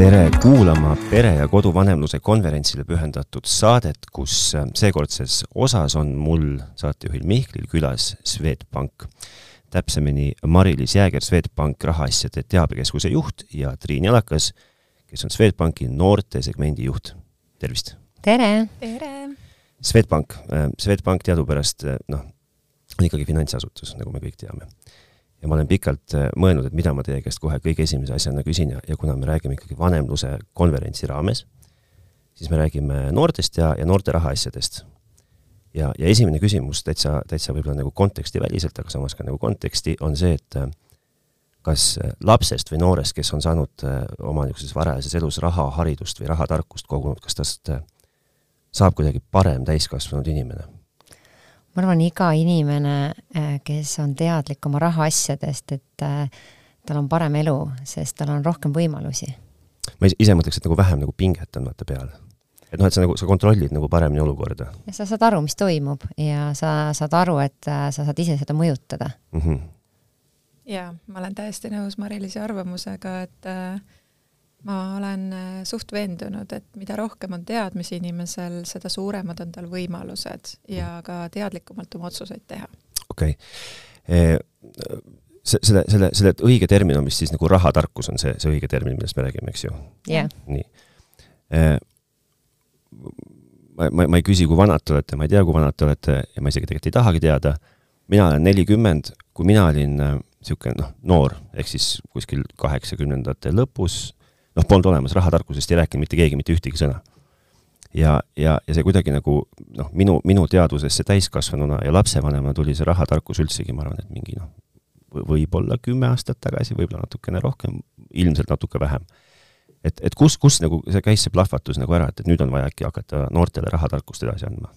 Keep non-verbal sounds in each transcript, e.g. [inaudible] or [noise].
tere kuulama pere- ja koduvanemluse konverentsile pühendatud saadet, kus äh, seekordses osas on mul, saatejuhil Mihklil külas Swedbank. täpsemini Mari-Liis Jääger, Swedbank rahaasjade teabekeskuse juht ja Triin Jalakas, kes on Swedbanki noortesegmendi juht. tervist! tere! tere! Swedbank, äh, Swedbank teadupärast äh, noh, on ikkagi finantsasutus, nagu me kõik teame ja ma olen pikalt äh, mõelnud, et mida ma teie käest kohe kõige esimese asjana küsin ja, ja kuna me räägime ikkagi vanemluse konverentsi raames, siis me räägime noortest ja, ja noorte rahaasjadest. ja, ja esimene küsimus täitsa, täitsa võib-olla nagu kontekstiväliselt, aga samas ka nagu konteksti, on see, et äh, kas äh, lapsest või noorest, kes on saanud oma niisuguses varajases elus raha, haridust või rahatarkust kogunud, kas tast saab kuidagi parem täiskasvanud inimene? Ma arvan, iga inimene, äh, kes on teadlik oma rahaasjadest, et äh, tal on parem elu, sest tal on rohkem võimalusi. ma ise mõtleks, et nagu vähem nagu pinget on vaata peal. et noh, et sa nagu, sa kontrollid nagu paremini olukorda. ja sa saad aru, mis toimub ja sa saad aru, et äh, sa saad ise seda mõjutada mm. -hmm. jaa, ma olen täiesti nõus Mari-Liisi arvamusega, et äh, ma olen äh, suht veendunud, et mida rohkem on teadmisi inimesel, seda suuremad on tal võimalused ja ka teadlikumalt oma otsuseid teha. okei okay. E,. selle, selle, selle õige termin on vist siis nagu rahatarkus on see, see õige termin, millest me räägime, eks ju? yeah.. nii e,. ma, ma, ma ei küsi, kui vanad te olete, ma ei tea, kui vanad te olete ja ma isegi tegelikult ei tahagi teada. mina olen nelikümmend, kui mina olin niisugune noh, noor, ehk siis kuskil kaheksakümnendate lõpus noh, polnud olemas, rahatarkusest ei rääkinud mitte keegi mitte ühtegi sõna. ja, ja, ja see kuidagi nagu noh, minu, minu teadvusesse täiskasvanuna ja lapsevanemana tuli see rahatarkus üldsegi, ma arvan, et mingi noh, võib-olla kümme aastat tagasi, võib-olla natukene rohkem, ilmselt natuke vähem. et, et kus, kus nagu see käis see plahvatus nagu ära, et, et nüüd on vaja äkki hakata noortele rahatarkust edasi andma?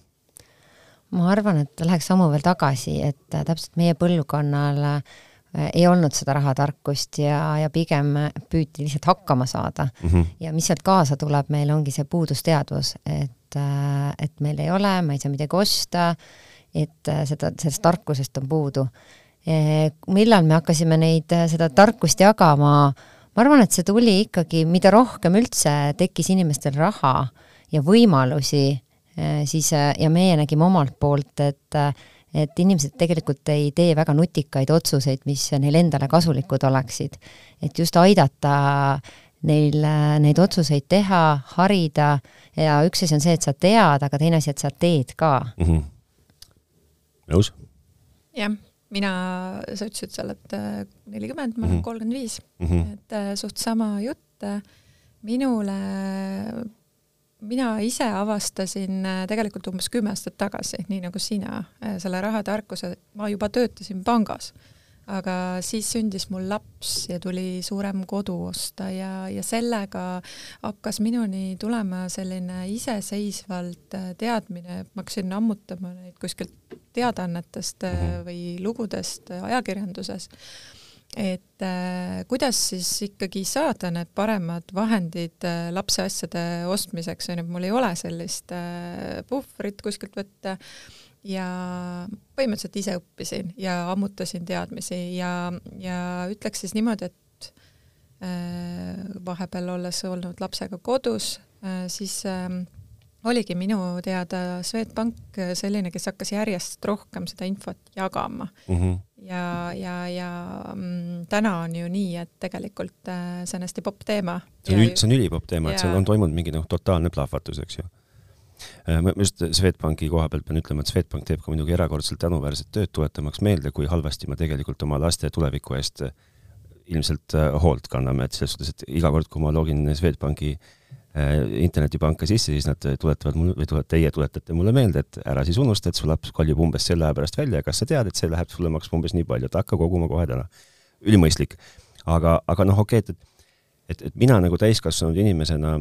ma arvan, et läheks sammu veel tagasi, et täpselt meie põlvkonnal äh, Äh, ei olnud seda rahatarkust ja, ja pigem püüti lihtsalt hakkama saada mm. -hmm. ja mis sealt kaasa tuleb, meil ongi see puudusteadvus, et, äh, et meil ei ole, ma ei saa midagi osta, et äh, seda, sellest tarkusest on puudu. millal me hakkasime neid, seda tarkust jagama, ma arvan, et see tuli ikkagi, mida rohkem üldse tekkis inimestel raha ja võimalusi, siis ja meie nägime omalt poolt, et et inimesed tegelikult ei tee väga nutikaid otsuseid, mis neile endale kasulikud oleksid. et just aidata neil neid otsuseid teha, harida ja üks asi on see, et sa tead, aga teine asi, et sa teed ka mm. -hmm. nõus? jah, mina, sa ütlesid, sa oled äh, nelikümmend, ma olen mhm. kolmkümmend viis, mhm. et äh, suht sama jutt. minule mina ise avastasin äh, tegelikult umbes kümme aastat tagasi, nii nagu sina, äh, selle rahatarkuse, ma juba töötasin pangas, aga siis sündis mul laps ja tuli suurem kodu osta ja, ja sellega hakkas minuni tulema selline iseseisvalt äh, teadmine, ma hakkasin ammutama neid kuskilt teadaannetest mhm. või lugudest ajakirjanduses et äh, kuidas siis ikkagi saada need paremad vahendid äh, lapse asjade ostmiseks, on ju, mul ei ole sellist äh, puhvrit kuskilt võtta. Ja põhimõtteliselt ise õppisin ja ammutasin teadmisi ja, ja ütleks siis niimoodi, et äh, vahepeal olles olnud lapsega kodus äh,, siis äh, oligi minu teada Swedbank selline, kes hakkas järjest rohkem seda infot jagama. Mm. -hmm ja, ja, ja mm, täna on ju nii, et tegelikult äh, see on hästi popp teema. see on, see on ülipopp teema, et seal on toimunud mingi noh, totaalne plahvatus, eks ju äh, ma just Swedbanki koha pealt pean ütlema, et Swedbank teeb ka muidugi erakordselt tänuväärset tööd, tuletamaks meelde, kui halvasti me tegelikult oma laste tuleviku eest äh, ilmselt hoolt kanname, et selles suhtes, et iga kord, kui ma login Swedbanki Äh, internetipanka sisse, siis nad tuletavad mulle või tuleb, teie tuletate mulle meelde, et ära siis unusta, et su laps koljub umbes selle aja pärast välja ja kas sa tead, et see läheb sulle maksma umbes nii palju, et hakka koguma kohe täna. ülimõistlik. aga, aga noh, okei okay,, et, et, et mina nagu täiskasvanud inimesena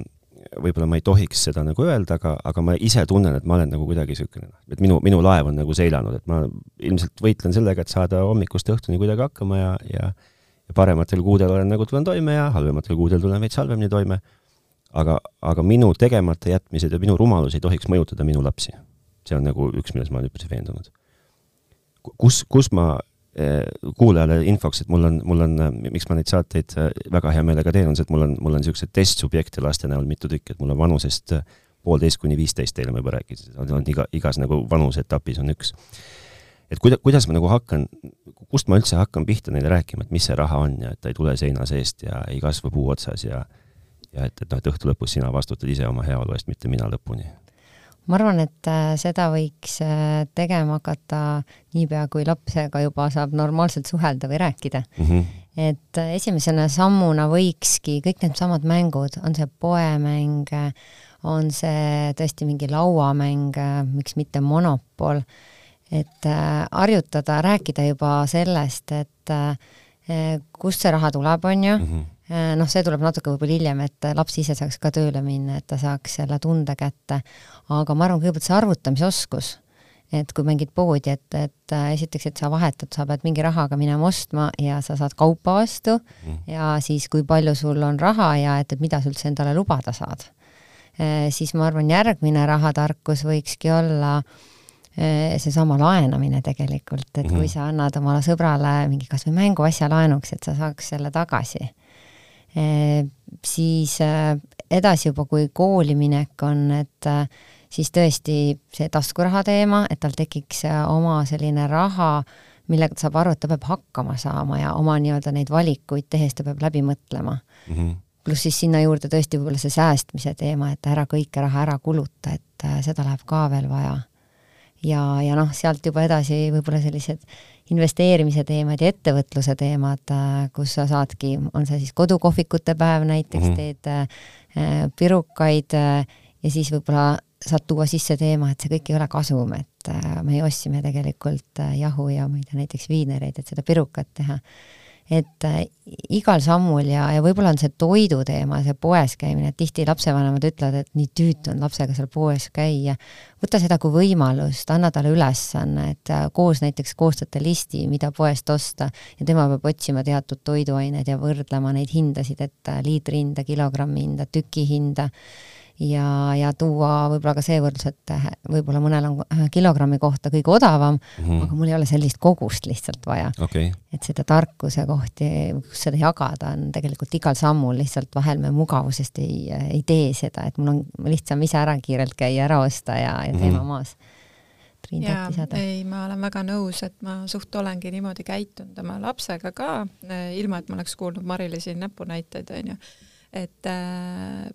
võib-olla ma ei tohiks seda nagu öelda, aga, aga ma ise tunnen, et ma olen nagu kuidagi niisugune, et minu, minu laev on nagu seilanud, et ma ilmselt võitlen sellega, et saada hommikust õhtuni kuidagi hakkama ja, ja ja parematel kuudel olen nagu tulen toime ja halvematel kuudel tulen veits halvemini toime aga, aga minu tegemata jätmised ja minu rumalus ei tohiks mõjutada minu lapsi. see on nagu üks, milles ma olen üpris veendunud. kus, kus ma kuulajale infoks, et mul on, mul on, miks ma neid saateid väga hea meelega teen, on see, et mul on, mul on niisuguseid testsubjekte laste näol mitu tükki, et mul on vanusest poolteist kuni viisteist, teile ma juba rääkisin, on iga, igas nagu vanuseetapis on üks. et kuida-, kuidas ma nagu hakkan, kust ma üldse hakkan pihta neile rääkima, et mis see raha on ja et ta ei tule seina seest ja ei kasva puu otsas ja ja et, et noh, et õhtu lõpus sina vastutad ise oma heaolu eest, mitte mina lõpuni ma arvan, et äh, seda võiks äh, tegema hakata niipea, kui lapsega juba saab normaalselt suhelda või rääkida mm. -hmm. et äh, esimesena sammuna võikski kõik needsamad mängud, on see poemäng, on see tõesti mingi lauamäng, miks mitte monopol, et harjutada, rääkida juba sellest, et kust see raha tuleb, on ju mm, -hmm noh, see tuleb natuke võib-olla hiljem, et laps ise saaks ka tööle minna, et ta saaks selle tunde kätte. aga ma arvan, kõigepealt see arvutamisoskus, et kui mängid poodi, et, et äh, esiteks, et sa vahetad, sa pead mingi rahaga minema ostma ja sa saad kaupa vastu mm. ja siis, kui palju sul on raha ja et, et mida sa üldse endale lubada saad. Äh, siis ma arvan, järgmine rahatarkus võikski olla seesama laenamine tegelikult, et mm -hmm. kui sa annad oma sõbrale mingi kas või mänguasja laenuks, et sa saaks selle tagasi siis äh, edasi juba, kui kooli minek on, et äh, siis tõesti see taskuraha teema, et tal tekiks äh, oma selline raha, millega ta saab aru, et ta peab hakkama saama ja oma nii-öelda neid valikuid tehes ta peab läbi mõtlema mm. -hmm. pluss siis sinna juurde tõesti võib-olla see säästmise teema, et ära kõike raha ära kuluta, et seda läheb ka veel vaja. ja, ja noh, sealt juba edasi võib-olla sellised investeerimise teemad ja ettevõtluse teemad, äh, kus sa saadki, on see siis kodukohvikute päev näiteks mm, -hmm. teed äh, pirukaid äh, ja siis võib-olla saad tuua sisse teema, et see kõik ei ole kasum, et me ostsime tegelikult jahu ja ma ei tea, näiteks viinereid, et seda pirukat teha et äh, igal sammul ja, ja võib-olla on see toidu teema, see poes käimine, et tihti lapsevanemad ütlevad, et nii tüütu on lapsega seal poes käia. võta seda kui võimalust, anna talle ülesanne, et äh, koos näiteks koostate listi, mida poest osta ja tema peab otsima teatud toiduained ja võrdlema neid hindasid, et äh, liitri hinda, kilogrammi hinda, tüki hinda ja, ja tuua võib-olla ka see võrdlus, et võib-olla mõnel on äh, kilogrammi kohta kõige odavam mm, -hmm. aga mul ei ole sellist kogust lihtsalt vaja okay.. et seda tarkuse kohti, kus seda jagada, on tegelikult igal sammul, lihtsalt vahel me mugavusest ei, ei tee seda, et mul on lihtsam ise ära kiirelt käia, ära osta ja, ja teema mm -hmm. maas. Triin tahtis lisada. ei, ma olen väga nõus, et ma suht olengi niimoodi käitunud oma lapsega ka, ilma et ma oleks kuulnud Marile siin näpunäiteid, onju. et äh,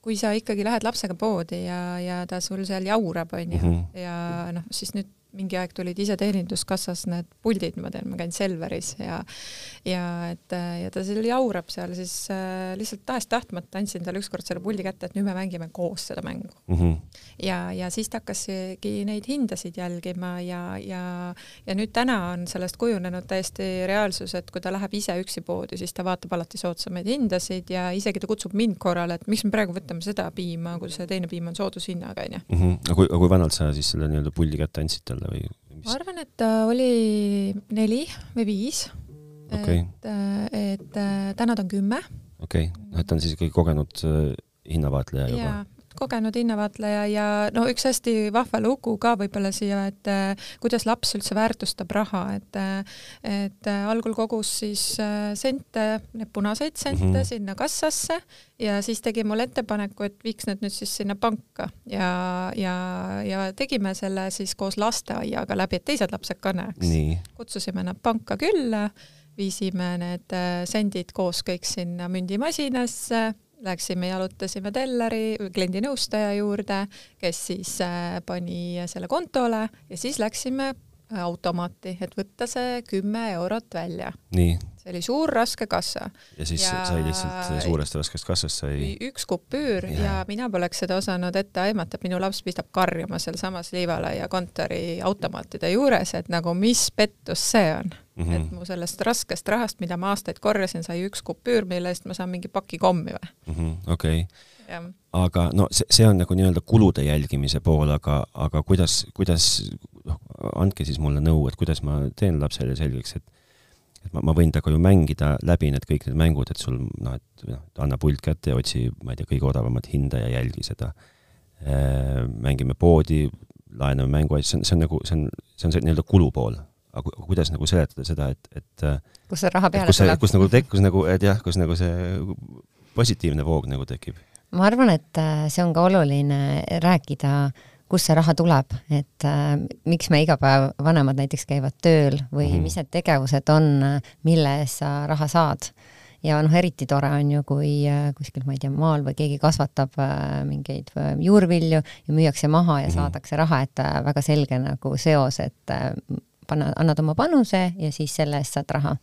kui sa ikkagi lähed lapsega poodi ja, ja ta sul seal jaurab, onju -hmm. ja noh, siis nüüd mingi aeg tulid iseteeninduskassas need puldid, ma tean, ma käin Selveris ja ja et ja ta seal jaurab seal, siis äh, lihtsalt tahes-tahtmata andsin talle ükskord selle puldi kätte, et nüüd me mängime koos seda mängu mm. -hmm. ja, ja siis ta hakkaski neid hindasid jälgima ja, ja ja nüüd täna on sellest kujunenud täiesti reaalsus, et kui ta läheb ise üksi poodi, siis ta vaatab alati soodsamaid hindasid ja isegi ta kutsub mind korrale, et miks me praegu võtame seda piima, kui see teine piim on soodushinnaga, onju. Mhm. aga kui, aga kui vanalt sa siis selle nii-öelda puldi kätte andsid talle? Talle või ma arvan, et ta oli neli või viis okay.. et, et täna ta on kümme. okei okay., et ta on siis ikkagi kogenud äh, hinnavaatleja juba kogenud hinnavaatleja ja no üks hästi vahva lugu ka võib-olla siia, et äh, kuidas laps üldse väärtustab raha, et äh, et äh, algul kogus siis sente, need punaseid sente mm -hmm. sinna kassasse ja siis tegi mulle ettepaneku, et viiks need nüüd siis sinna panka ja, ja, ja tegime selle siis koos lasteaiaga läbi, et teised lapsed ka näeks. kutsusime nad panka külla, viisime need sendid koos kõik sinna mündimasinasse Läksime, jalutasime telleri kliendinõustaja juurde, kes siis äh, pani selle kontole ja siis läksime äh, automaati, et võtta see kümme eurot välja. See oli suur raske kassa. ja siis ja... sai lihtsalt suurest raskest kassast sai üks kupüür ja. ja mina poleks seda osanud ette aimata, et minu laps pistab karjuma sealsamas Liivalaia kontori automaatide juures, et nagu mis pettus see on mm. -hmm. et mu sellest raskest rahast, mida ma aastaid korjasin, sai üks kupüür, mille eest ma saan mingi paki kommi või mm -hmm,. okei okay. aga no see, see on nagu nii-öelda kulude jälgimise pool, aga, aga kuidas, kuidas, noh, andke siis mulle nõu, et kuidas ma teen lapsele selgeks, et et ma, ma võin temaga ju mängida läbi need kõik need mängud, et sul noh, et noh, anna pult kätte ja otsi, ma ei tea, kõige odavamat hinda ja jälgi seda. mängime poodi, laename mänguasju, see on, see on nagu, see on, see on see nii-öelda kulupool aga kuidas nagu seletada seda, et, et kus see raha peale tuleb? kus nagu tek-, kus nagu, et jah, kus nagu see positiivne voog nagu tekib? ma arvan, et see on ka oluline rääkida äh, kust see raha tuleb, et äh, miks me iga päev, vanemad näiteks käivad tööl või mm -hmm. mis need tegevused on, mille eest sa raha saad. ja noh, eriti tore on ju, kui äh, kuskil, ma ei tea, maal või keegi kasvatab äh, mingeid äh, juurvilju ja müüakse maha ja mm -hmm. saadakse raha, et äh, väga selge nagu seos, et äh, panna, annad oma panuse ja siis selle eest saad raha.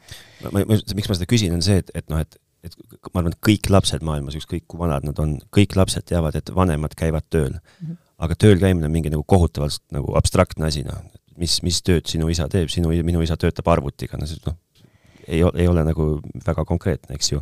miks ma seda küsin, on see, et, et noh, et et ma arvan, et kõik lapsed maailmas, ükskõik kui vanad nad on, kõik lapsed teavad, et vanemad käivad tööl mm. -hmm aga tööl käimine on mingi nagu kohutavalt nagu abstraktne asi, noh. mis, mis tööd sinu isa teeb, sinu, minu isa töötab arvutiga, no see noh, ei, ei ole nagu väga konkreetne, eks ju.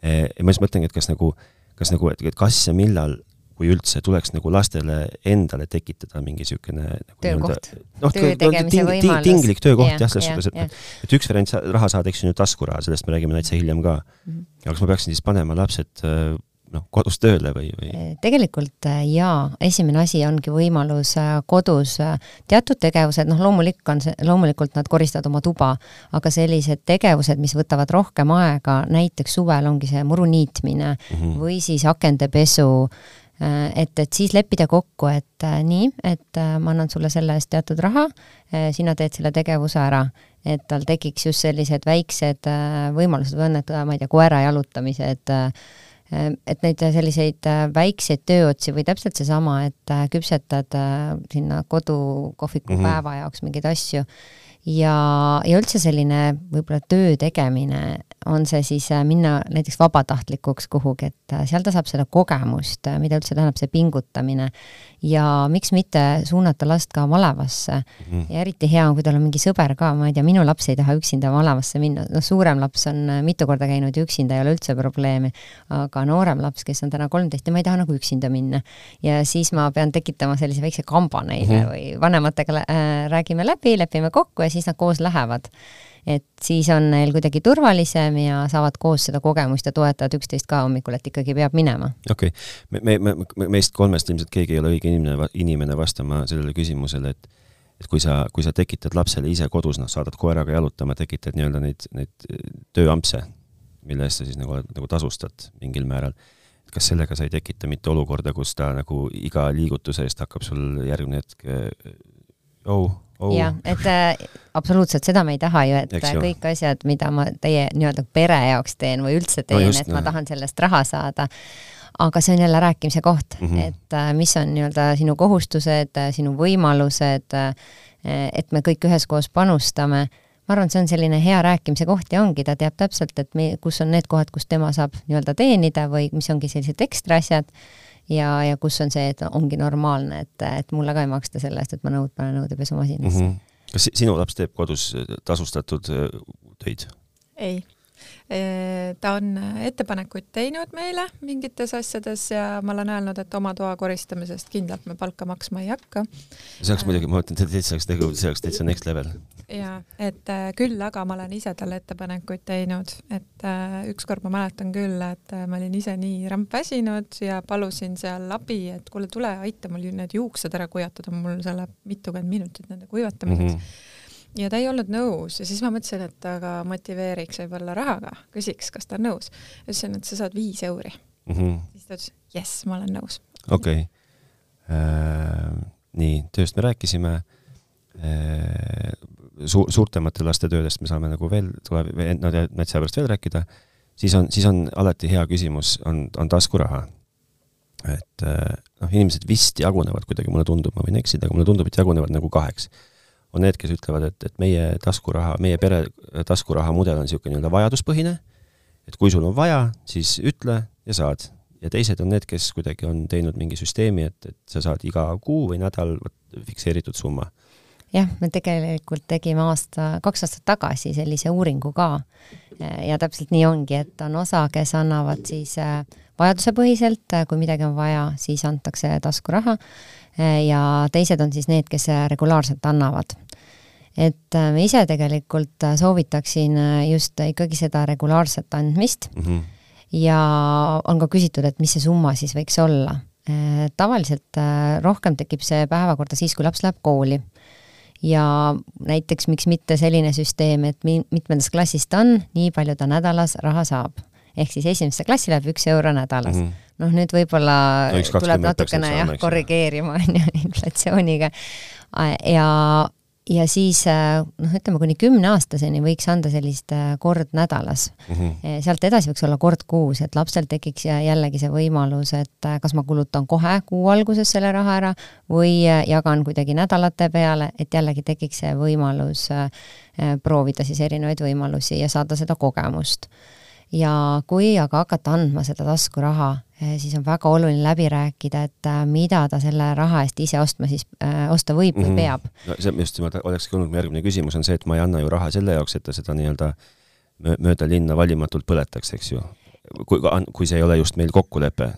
Ja ma just mõtlengi, et kas nagu, kas nagu, et kas ja millal kui üldse tuleks nagu lastele endale tekitada mingi niisugune nagu töökoht, noh, töö tegemise ting, võimalus. tinglik töökoht jah, selles suhtes, et, et üks variant raha saada, eks ju, taskuraha, sellest me räägime täitsa hiljem ka mm. -hmm. aga kas ma peaksin siis panema lapsed noh, kodus tööle või, või? tegelikult äh, jaa, esimene asi ongi võimalus äh, kodus äh, teatud tegevused, noh loomulik on see, loomulikult nad koristavad oma tuba, aga sellised tegevused, mis võtavad rohkem aega, näiteks suvel ongi see muru niitmine mm -hmm. või siis akende pesu, et, et siis leppida kokku, et nii, et ma annan sulle selle eest teatud raha, sina teed selle tegevuse ära et tal tekiks just sellised väiksed võimalused või on need, ma ei tea, koera jalutamised äh,, et neid selliseid äh, väikseid tööotsi või täpselt seesama, et äh, küpsetad äh, sinna kodukohviku mm -hmm. päeva jaoks mingeid asju ja, ja üldse selline võib-olla töö tegemine on see siis äh, minna näiteks vabatahtlikuks kuhugi, et äh, seal ta saab seda kogemust, äh, mida üldse tähendab see pingutamine ja miks mitte suunata last ka malevasse mm. ja eriti hea on, kui tal on mingi sõber ka, ma ei tea, minu laps ei taha üksinda malevasse minna, noh, suurem laps on mitu korda käinud ja üksinda ei ole üldse probleemi, aga noorem laps, kes on täna kolmteist, tema ei taha nagu üksinda minna. ja siis ma pean tekitama sellise väikse kamba neile mm -hmm. või vanematega äh, räägime läbi, lepime kokku ja siis nad koos lähevad et siis on neil kuidagi turvalisem ja saavad koos seda kogemust ja toetavad üksteist ka hommikul, et ikkagi peab minema. okei okay., me, me, me, meist kolmest ilmselt keegi ei ole õige inimene, inimene vastama sellele küsimusele, et et kui sa, kui sa tekitad lapsele ise kodus, noh, saadad koeraga jalutama, tekitad nii-öelda neid, neid tööampse, mille eest sa siis nagu, nagu tasustad mingil määral kas sellega sa ei tekita mitte olukorda, kus ta nagu iga liigutuse eest hakkab sul järgmine hetk oh, oh.. jah, et äh, absoluutselt seda me ei taha ju, et Eks kõik ju. asjad, mida ma teie nii-öelda pere jaoks teen või üldse teen no, et ma tahan sellest raha saada, aga see on jälle rääkimise koht mm, -hmm. et äh, mis on nii-öelda sinu kohustused äh,, sinu võimalused äh,, et me kõik üheskoos panustame. Ma arvan, see on selline hea rääkimise koht ja ongi, ta teab täpselt, et me, kus on need kohad, kus tema saab nii-öelda teenida või mis ongi sellised ekstra asjad ja, ja kus on see, et ongi normaalne, et, et mulle ka ei maksta selle eest, et ma nõud panen nõudepesumasinasse mm. -hmm. kas sinu laps teeb kodus tasustatud äh, töid? ei ta on ettepanekuid teinud meile mingites asjades ja ma olen öelnud, et oma toa koristamisest kindlalt me palka maksma ei hakka. see oleks muidugi, ma ütlen, täitsa oleks tegu, see oleks täitsa next level. jaa, et äh, küll aga ma olen ise talle ettepanekuid teinud, et äh, ükskord ma mäletan küll, et äh, ma olin ise nii rämpväsinud ja palusin seal abi, et kuule, tule aita mul need juuksed ära kuivatada, mul seal läheb mitukümmend minutit nende kuivatamiseks mm. -hmm ja ta ei olnud nõus ja siis ma mõtlesin, et aga motiveeriks võib-olla rahaga, küsiks, kas ta on nõus. ütlesin, et sa saad viis euri mm. -hmm. siis ta ütles, jess, ma olen nõus. okei okay. äh,. nii, tööst me rääkisime äh,. Suur, suurtemate laste töödest me saame nagu veel, tuleb natsi pärast veel rääkida, siis on, siis on alati hea küsimus, on, on taskuraha. et äh, noh, inimesed vist jagunevad kuidagi, mulle tundub, ma võin eksida, aga mulle tundub, et jagunevad nagu kaheks on need, kes ütlevad, et, et meie taskuraha, meie pere taskuraha mudel on niisugune nii-öelda vajaduspõhine, et kui sul on vaja, siis ütle ja saad. ja teised on need, kes kuidagi on teinud mingi süsteemi, et, et sa saad iga kuu või nädal fikseeritud summa. jah, me tegelikult tegime aasta, kaks aastat tagasi sellise uuringu ka ja täpselt nii ongi, et on osa, kes annavad siis äh, vajadusepõhiselt, äh, kui midagi on vaja, siis antakse taskuraha ja teised on siis need, kes regulaarselt annavad. et äh, ma ise tegelikult äh, soovitaksin äh, just ikkagi seda regulaarset andmist mm -hmm. ja on ka küsitud, et mis see summa siis võiks olla. tavaliselt rohkem tekib see päevakorda siis, kui laps läheb kooli ja näiteks miks mitte selline süsteem, et mi-, mitmendas klassis ta on, nii palju ta nädalas raha saab. ehk siis esimesse klassi läheb üks euro nädalas mm. -hmm. Noh, nüüd võib-olla no, tuleb natukene jah, korrigeerima, [laughs] on ju, inflatsiooniga. ja ja siis äh, noh, ütleme kuni kümneaastaseni võiks anda sellist äh, kord nädalas mm. -hmm. sealt edasi võiks olla kord kuus, et lapsel tekiks jällegi see võimalus, et äh, kas ma kulutan kohe kuu alguses selle raha ära või jagan kuidagi nädalate peale, et jällegi tekiks see võimalus proovida siis erinevaid võimalusi ja saada seda kogemust ja kui aga hakata andma seda taskuraha Eh, siis on väga oluline läbi rääkida, et äh, mida ta selle raha eest ise ostma siis äh,, osta võib või mm -hmm. peab. no see just, olekski olnud mu järgmine küsimus, on see, et ma ei anna ju raha selle jaoks, et ta seda nii-öelda mööda linna valimatult põletaks, eks ju. kui, kui see ei ole just meil kokkulepe,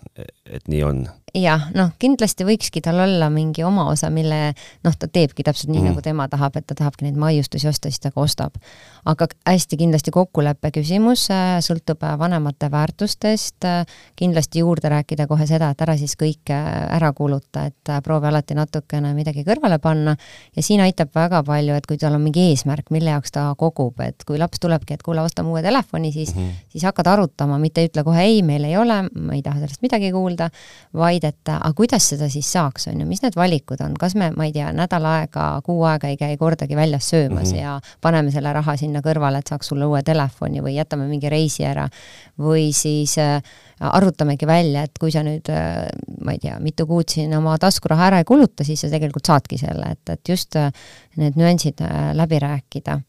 et nii on jah, noh, kindlasti võikski tal olla mingi oma osa, mille noh, ta teebki täpselt nii mm., nagu tema tahab, et ta tahabki neid maiustusi osta, siis ta ka ostab. aga hästi kindlasti kokkuleppe küsimus, äh, sõltub äh, vanemate väärtustest, äh, kindlasti juurde rääkida kohe seda, et ära siis kõike ära kuluta, et proovi alati natukene midagi kõrvale panna ja siin aitab väga palju, et kui tal on mingi eesmärk, mille jaoks ta kogub, et kui laps tulebki, et kuule, ostame uue telefoni, siis mm, -hmm. siis hakkad arutama, mitte ei ütle kohe ei, meil ei ole, ma ei taha sellest midagi kuulda, vaid vaid et aga kuidas seda siis saaks, on ju, mis need valikud on, kas me, ma ei tea, nädal aega, kuu aega ei käi kordagi väljas söömas mm -hmm. ja paneme selle raha sinna kõrvale, et saaks sulle uue telefoni või jätame mingi reisi ära? Või siis äh, arutamegi välja, et kui sa nüüd äh, ma ei tea, mitu kuud siin oma taskuraha ära ei kuluta, siis sa tegelikult saadki selle, et, et just äh, need nüansid äh, läbi rääkida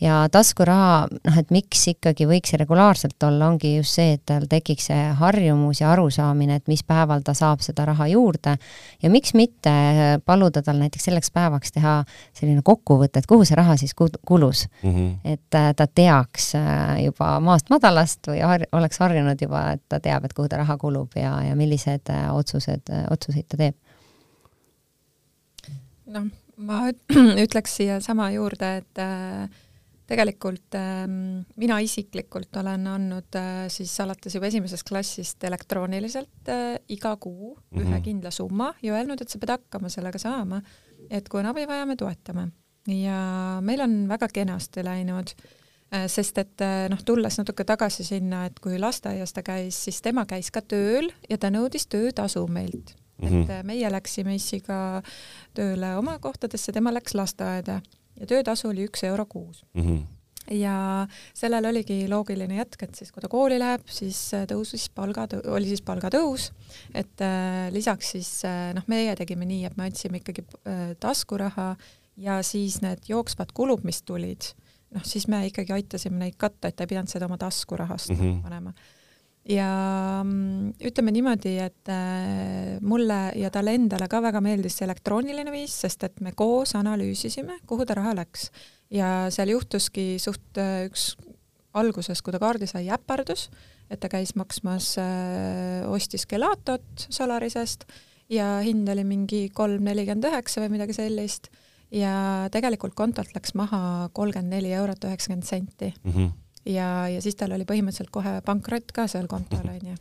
ja taskuraha, noh et miks ikkagi võiks regulaarselt olla, ongi just see, et tal tekiks see harjumus ja arusaamine, et mis päeval ta saab seda raha juurde ja miks mitte paluda tal näiteks selleks päevaks teha selline kokkuvõte, et kuhu see raha siis kulus mm. -hmm. et äh, ta teaks äh, juba maast madalast või har oleks harjunud juba, et ta teab, et kuhu ta raha kulub ja, ja millised äh, otsused, otsuseid ta teeb. noh, ma [clears throat] ütleks siia sama juurde, et äh, tegelikult ähm, mina isiklikult olen andnud äh, siis alates juba esimesest klassist elektrooniliselt äh, iga kuu mm -hmm. ühe mhm. kindla summa ja öelnud, et sa pead hakkama sellega saama, et kui on abi vaja, me toetame. ja meil on väga kenasti läinud äh,, sest et noh, tulles natuke tagasi sinna, et kui lasteaias ta käis, siis tema käis ka tööl ja ta nõudis töötasu meilt et äh, meie läksime issiga tööle oma kohtadesse, tema läks lasteaeda ja töötasu oli üks euro kuus mm. -hmm ja sellel oligi loogiline jätk, et siis kui ta kooli läheb, siis tõusis palga, oli siis palgatõus, et äh, lisaks siis äh, noh, meie tegime nii, et me andsime ikkagi äh, taskuraha ja siis need jooksvad kulud, mis tulid, noh siis me ikkagi aitasime neid katta, et ta ei pidanud seda oma taskurahast mm -hmm. panema ja mm, ütleme niimoodi, et äh, mulle ja talle endale ka väga meeldis see elektrooniline viis, sest et me koos analüüsisime, kuhu ta raha läks. ja seal juhtuski suht äh, üks alguses, kui ta kaardi sai, äpardus, et ta käis maksmas, äh, ostis Gelatot Solarisest ja hind oli mingi kolm nelikümmend üheksa või midagi sellist ja tegelikult kontolt läks maha kolmkümmend neli eurot üheksakümmend senti mm. -hmm ja, ja siis tal oli põhimõtteliselt kohe pankrott ka seal kontol, onju.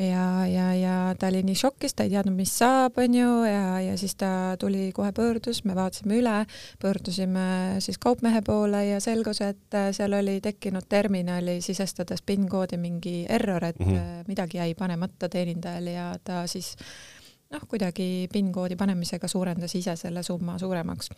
ja, ja, ja ta oli nii šokis, ta ei teadnud, mis saab, onju, ja, ja siis ta tuli kohe pöördus, me vaatasime üle, pöördusime siis kaupmehe poole ja selgus, et seal oli tekkinud terminali sisestades PIN-koodi mingi error, et mm -hmm. midagi jäi panemata teenindajal ja ta siis noh, kuidagi PIN-koodi panemisega suurendas ise selle summa suuremaks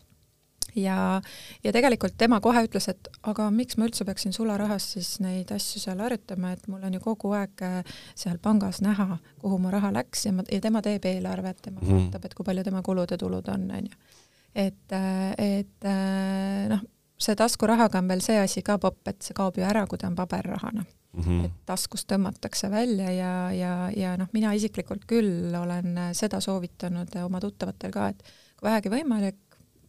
ja, ja tegelikult tema kohe ütles, et aga miks ma üldse peaksin sularahas siis neid asju seal harjutama, et mul on ju kogu aeg äh, seal pangas näha, kuhu mu raha läks ja ma, ja tema teeb eelarvet, tema mm. vaatab, et kui palju tema kulud ja tulud on, on ju. et, äh, et äh, noh, see taskurahaga on veel see asi ka popp, et see kaob ju ära, kui ta on paberrahana mm. -hmm. et taskust tõmmatakse välja ja, ja, ja noh, mina isiklikult küll olen seda soovitanud oma tuttavatel ka, et kui vähegi võimalik,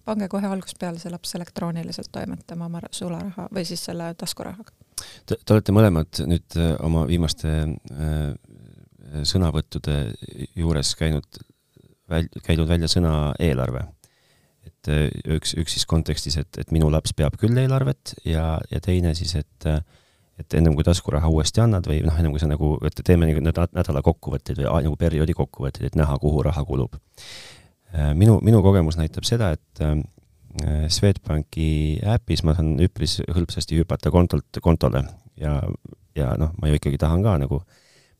pange kohe algusest peale see laps elektrooniliselt toimetama oma sularaha või siis selle taskurahaga. Te, te olete mõlemad nüüd äh, oma viimaste äh, sõnavõttude juures käinud väl-, käinud välja sõna eelarve. et äh, üks, üks siis kontekstis, et, et minu laps peab küll eelarvet ja, ja teine siis, et äh, et ennem kui taskuraha uuesti annad või noh, ennem kui sa nagu, et teeme nagu nädala kokkuvõtteid või nagu perioodi kokkuvõtteid, et näha, kuhu raha kulub minu, minu kogemus näitab seda, et äh, Swedbanki äpis ma saan üpris hõlpsasti hüpata kontolt kontole ja, ja noh, ma ju ikkagi tahan ka nagu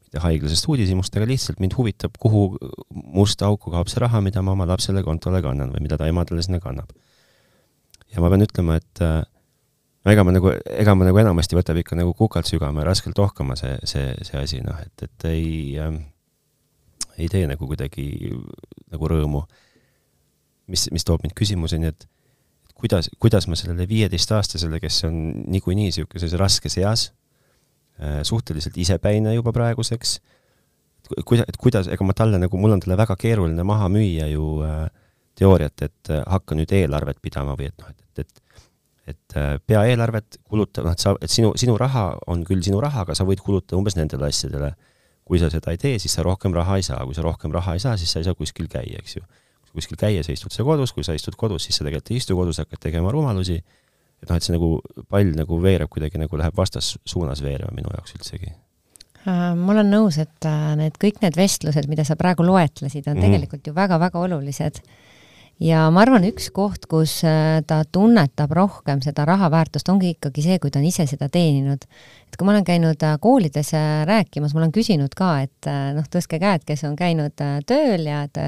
mitte haiglasest uudishimust, aga lihtsalt mind huvitab, kuhu musta auku kaob see raha, mida ma oma lapsele kontole kannan või mida ta emadele sinna kannab. ja ma pean ütlema, et äh, no ega ma nagu, ega ma nagu enamasti võtab ikka nagu kukalt sügama ja raskelt ohkama see, see, see asi, noh, et, et ei äh,, ei tee nagu kuidagi nagu rõõmu. Mis, mis toob mind küsimuseni, et kuidas, kuidas ma sellele viieteistaastasele, kes on niikuinii niisuguses raskes eas, äh, suhteliselt isepäine juba praeguseks, kuida-, et kuidas, ega ma talle nagu, mul on talle väga keeruline maha müüa ju äh, teooriat, et äh, hakka nüüd eelarvet pidama või et noh, et, et et äh, pea eelarvet, kuluta, noh, et sa, et sinu, sinu raha on küll sinu raha, aga sa võid kulutada umbes nendele asjadele. kui sa seda ei tee, siis sa rohkem raha ei saa, kui sa rohkem raha ei saa, siis sa ei saa kuskil käia, eks ju kuskil käia, sa istud sa kodus, kui sa istud kodus, siis sa tegelikult ei istu kodus, hakkad tegema rumalusi, et noh, et see nagu pall nagu veereb kuidagi nagu läheb vastassuunas veerema minu jaoks üldsegi äh, ma olen nõus, et äh, need kõik need vestlused, mida sa praegu loetlesid, on mm. tegelikult ju väga-väga olulised. ja ma arvan, üks koht, kus äh, ta tunnetab rohkem seda raha väärtust, ongi ikkagi see, kui ta on ise seda teeninud et kui ma olen käinud koolides rääkimas, ma olen küsinud ka, et noh, tõstke käed, kes on käinud tööl ja et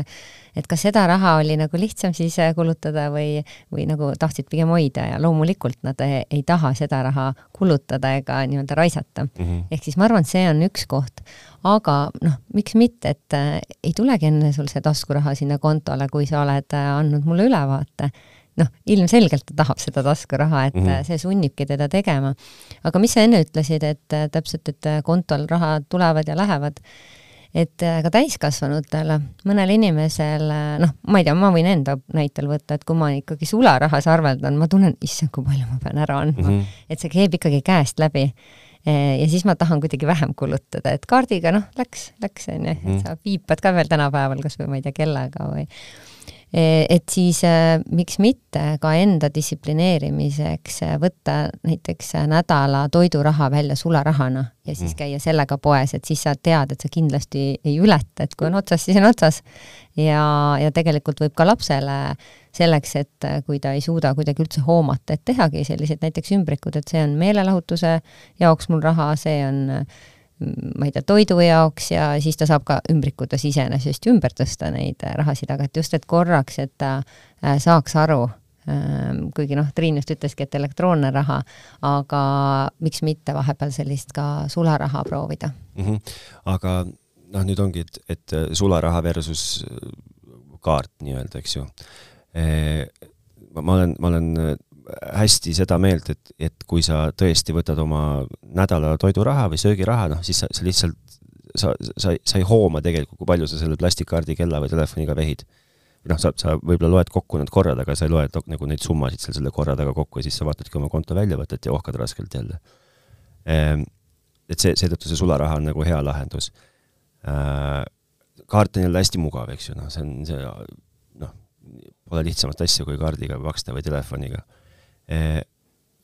et kas seda raha oli nagu lihtsam siis kulutada või, või nagu tahtsid pigem hoida ja loomulikult nad ei, ei taha seda raha kulutada ega nii-öelda raisata mm. -hmm. ehk siis ma arvan, et see on üks koht. aga noh, miks mitte, et äh, ei tulegi enne sul see taskuraha sinna kontole, kui sa oled äh, andnud mulle ülevaate noh, ilmselgelt ta tahab seda taskuraha, et mm -hmm. see sunnibki teda tegema. aga mis sa enne ütlesid, et äh, täpselt, et äh, kontol rahad tulevad ja lähevad, et ka täiskasvanutele, mõnel inimesel, noh, ma ei tea, ma võin enda näitel võtta, et kui ma ikkagi sularahas arveldan, ma tunnen, issand, kui palju ma pean ära andma mm. -hmm. et see käib ikkagi käest läbi ja siis ma tahan kuidagi vähem kulutada, et kaardiga noh, läks, läks onju, et mhm. sa viipad ka veel tänapäeval kas või ma ei tea, kellaga või et siis eh, miks mitte ka enda distsiplineerimiseks eh, võtta näiteks nädala toiduraha välja sularahana ja siis mm. käia sellega poes, et siis sa tead, et sa kindlasti ei ületa, et kui on otsas, siis on otsas. ja, ja tegelikult võib ka lapsele selleks, et kui ta ei suuda kuidagi üldse hoomata, et tehagi sellised näiteks ümbrikud, et see on meelelahutuse jaoks mul raha, see on äh, ma ei tea, toidu jaoks ja siis ta saab ka ümbrikutes iseenesest ümber tõsta neid äh, rahasid, aga et just, et korraks, et ta äh, saaks aru, ähm, kuigi noh, Triin just ütleski, et elektroonne raha, aga miks mitte vahepeal sellist ka sularaha proovida mm. -hmm. aga noh, nüüd ongi, et, et äh, sularaha versus kaart nii-öelda, eks ju. ma olen, ma olen hästi seda meelt, et, et kui sa tõesti võtad oma nädala toiduraha või söögiraha, noh siis sa, sa lihtsalt, sa, sa, sa ei hooma tegelikult, kui palju sa selle plastikkaardi, kella või telefoniga vehid. noh, sa, sa võib-olla loed kokku need korrad, aga sa ei loe nagu neid summasid seal selle korra taga kokku ja siis sa vaatadki oma konto väljavõtet ja ohkad raskelt jälle. Ehm, et see, seetõttu see sularaha on nagu hea lahendus. Äh, kaart on jälle hästi mugav, eks ju, noh, see on see, noh, pole lihtsamat asja, kui kaardiga maksta või telefoniga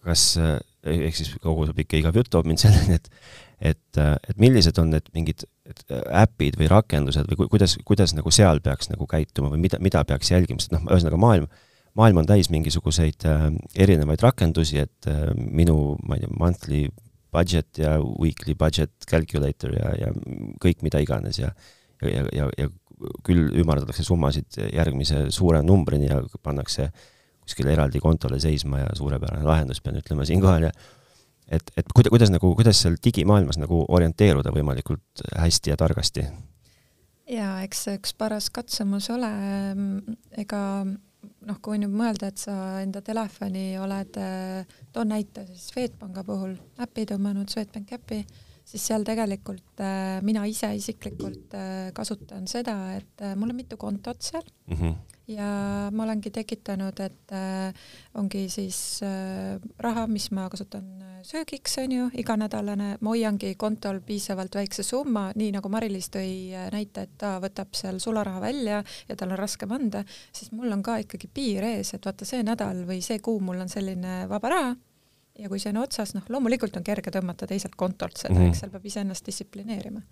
kas, eh, ehk siis kogu see pikk ja igav jutt toob mind [laughs] selleni, et et, eh, et millised on need mingid äpid või rakendused või kuidas, kuidas nagu seal peaks nagu käituma või mida, mida peaks jälgima, sest noh, ühesõnaga maailm, maailm on täis mingisuguseid äh, erinevaid rakendusi, et äh, minu, ma ei tea, monthly budget ja weekly budget calculator ja, ja kõik mida iganes ja ja, ja, ja küll ümardatakse summasid järgmise suure numbrini ja pannakse äh, kuskile eraldi kontole seisma ja suurepärane lahendus, pean ütlema siinkohal ja et, et kuida-, kuidas nagu, kuidas seal digimaailmas nagu orienteeruda võimalikult hästi ja targasti? jaa, eks see üks paras katsumus ole, ega noh, kui nüüd mõelda, et sa enda telefoni oled, toon näite siis Swedbanka puhul, äpi tõmmanud, Swedbank äpi, siis seal tegelikult äh, mina ise isiklikult äh, kasutan seda, et mul on mitu kontot seal mm -hmm ja ma olengi tekitanud, et äh, ongi siis äh, raha, mis ma kasutan äh, söögiks, on ju, iganädalane, ma hoiangi kontol piisavalt väikse summa, nii nagu Mari-Liis tõi äh, näite, et ta võtab seal sularaha välja ja tal on raskem anda, siis mul on ka ikkagi piir ees, et vaata, see nädal või see kuu mul on selline vaba raha. Ja kui see on otsas, noh, loomulikult on kerge tõmmata teiselt kontolt seda mm, -hmm. eks seal peab iseennast distsiplineerima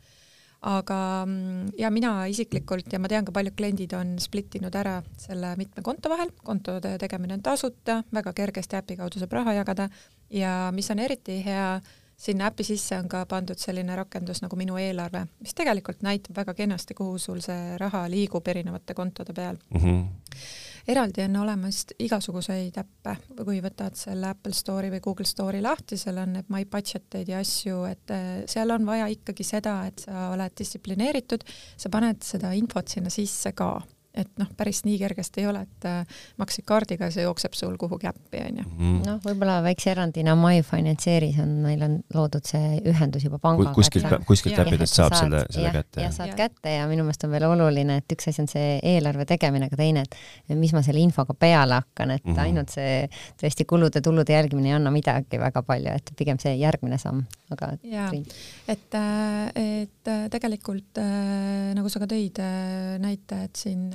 aga mm, ja mina isiklikult ja ma tean ka paljud kliendid on split inud ära selle mitme konto vahel, kontode tegemine on tasuta, väga kergesti äpi kaudu saab raha jagada. Ja mis on eriti hea, sinna äpi sisse on ka pandud selline rakendus nagu Minu eelarve, mis tegelikult näitab väga kenasti, kuhu sul see raha liigub erinevate kontode peal. Mm. -hmm eraldi on olemas igasuguseid äppe, kui võtad selle Apple Store'i või Google Store'i lahti, seal on need My Budget'id ja asju, et äh, seal on vaja ikkagi seda, et sa oled distsiplineeritud, sa paned seda infot sinna sisse ka et noh, päris nii kergesti ei ole, et äh, maksid kaardiga ja see jookseb sul kuhugi äppi, onju. Mhm. noh, võib-olla väikse erandina MyFinanceeris on, meil on loodud see ühendus juba pangaga. kuskilt, kuskilt äppidest saab saad, selle, selle ja, kätte. ja saad ja. kätte ja minu meelest on veel oluline, et üks asi on see eelarve tegemine, aga teine, et mis ma selle infoga peale hakkan, et mm -hmm. ainult see tõesti kulude-tulude jälgimine ei anna midagi väga palju, et pigem see järgmine samm, aga jaa, et, äh, et äh, tegelikult nagu sa ka tõid näite, et siin